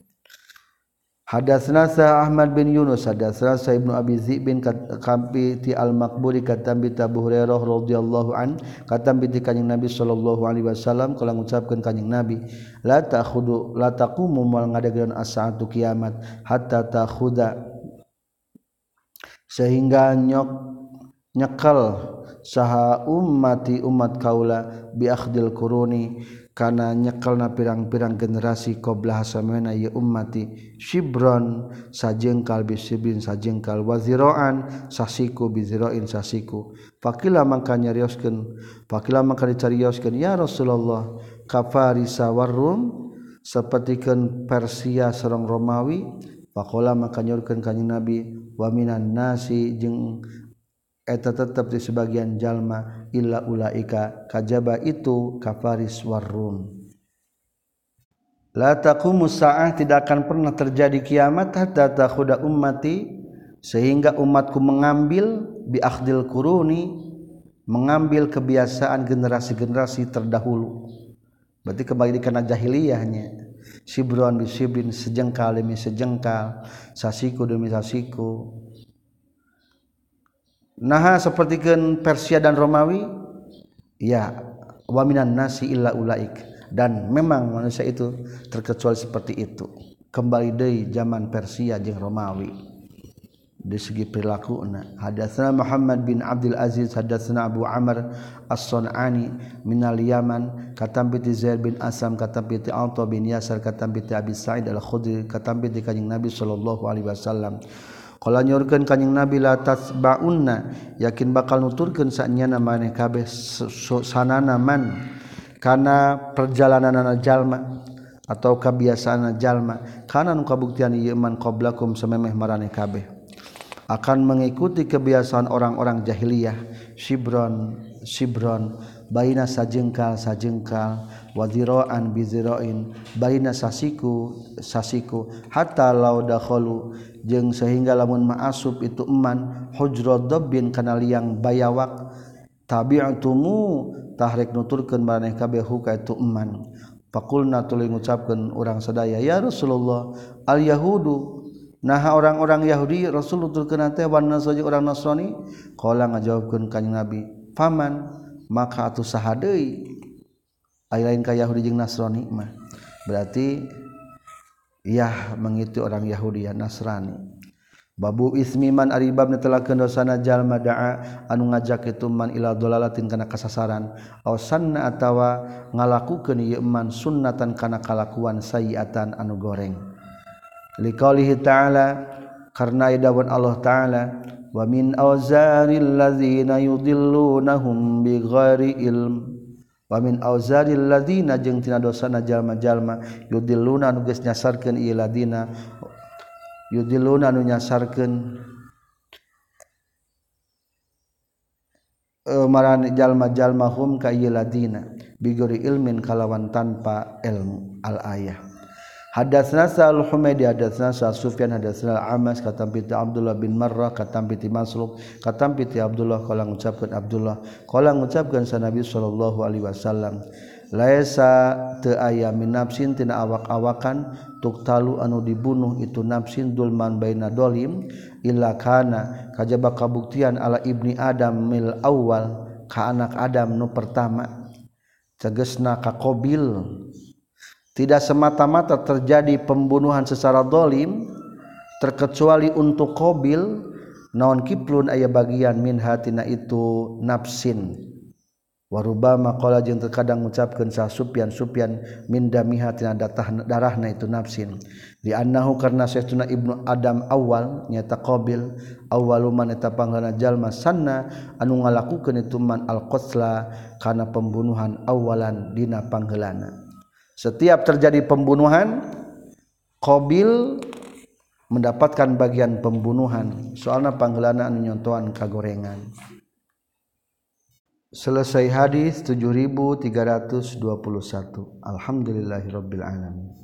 Hadatsna sa Ahmad bin Yunus hadatsna sa Ibnu Abi Dzib bin Kampi ti Al-Maqburi katam bi Abu Hurairah radhiyallahu an katam bi kanjing Nabi sallallahu alaihi wasallam kala ngucapkeun kanjing Nabi la takhudu la taqumu mal ngadageun as-saatu kiamat hatta takhuda. Sehingga nyok nyekal saha ummati umat kaula bi akhdil quruni kana nyekel na pirang-pirang generasi qbla hasamena ye ummati shibron sajengkal bisibin sajengkal waziroan sasiku biziroin sasiku. Fakila mangka nyarioskeun fakila mangka dicarioskeun ya Rasulullah kafarisa warrum? Sapertikeun Persia sareng Romawi faqala maka nyorkeun kanjing Nabi wa minan nasi jeung eta tetap di sebagian jalma illa ulaika. Kajaba itu kafaris warrum la taqumu sa'ah tidak akan pernah terjadi kiamat hatta takhuda ummati sehingga umatku mengambil bi akhdil quruni mengambil kebiasaan generasi-generasi terdahulu. Berarti kembali karena jahiliyahnya. Sibron bi sibrin sejengkal demi sejengkal sasiku demi sasiku Nah sepertikan Persia dan Romawi ya waminan nasi illa ulaik. Dan memang manusia itu terkecuali seperti itu. Kembali dari zaman Persia jeung Romawi. Di segi perilaku na hadatsana Muhammad bin Abdul Aziz hadatsana Abu Amr As-Sun'ani min al-Yaman katam bi Zaid bin Asam katam bi Alta bin Yasar katam bi Abi Sa'id al-Khudri katam bi kanjing Nabi sallallahu alaihi wasallam kalau nyorkan kanyeng nabi latas baunna yakin bakal nuturkan saknya namanya kabeh sanana man. Karena perjalanan anak jalma atau kebiasaan jalma. Kana nu kabuktian ieu man qablakum samemeh marane kabeh. Akan mengikuti kebiasaan orang-orang jahiliyah. Sibron sibron baina sajengkal sajengkal waziroan biziroin baina sasiku sasiku. Hatta laudakhulu jeung sehingga lamun ma'asub itu eman hujrat dabbin kana liang bayawak tabi'atumu tahrik nuturkeun maneh kabeh huka itu eman. Faqulna tuluy ngucapkeun urang sadaya ya Rasulullah al yahudu Nah orang-orang Yahudi Rasul nuturkeun teh wan nasrani orang Nasrani? Qala ngajawabkeun kanjing Nabi faman? maka atuh saha deui lain ka Yahudi jeung Nasrani mah. Berarti yah mengitu orang Yahudi ya Nasrani. Babu ismi man ari bab netelakeun dosana jalma daa anu ngajak itu man ila dolalatin kana kasasaran. Aw sanna atawa ngalakukeun ieu man sunnatan kana kalakuan sayiatan anu goreng. Liqaulihi ta'ala karena idawan Allah ta'ala wa min wamin awzarilazina yudilunahum bighairi ilm wa min awzaril ladina jeung tina dosana jalma-jalma yudilluna anu geus nyasarkeun ieu ladina yudiluna anu nyasarkeun uh, marani jalma-jalma hum ka ieu ladina bighairi ilmin kalawan tanpa ilmu al ayah. Hadatsna Sa'al Humaydi hadatsna Sa Sufyan hadatsna Amas katam piti Abdullah bin Marrah katam piti Masruq katam piti Abdullah qala ngucapkeun Abdullah qala ngucapkeun sa Nabi sallallahu alaihi wasallam laesa teu aya min nafsin tina awak-awakan tuktalu anu dibunuh itu nafsin dulman baina dolim illa kana kajaba kabuktian ala ibni adam mil awal ka anak adam nu pertama cegesna ka qabil tidak semata-mata terjadi pembunuhan secara dolim terkecuali untuk kobil naon kiplun ayah bagian min hatina itu nafsin. Warubama qala jeung terkadang ngucapkeun sa Sufyan Sufyan min dami hatina datah darahna itu nafsin. Di annahu karna saestuna ibnu adam awal nyata qabil awwalu man eta panglana jalma sanna anu ngalakukeun itu man al qatla kana pembunuhan awalan dina panggelana setiap terjadi pembunuhan qabil mendapatkan bagian pembunuhan. Soalna pangheulana anu nyontohan kagorengan. Selesai hadis 7321 Alhamdulillahirabbil alamin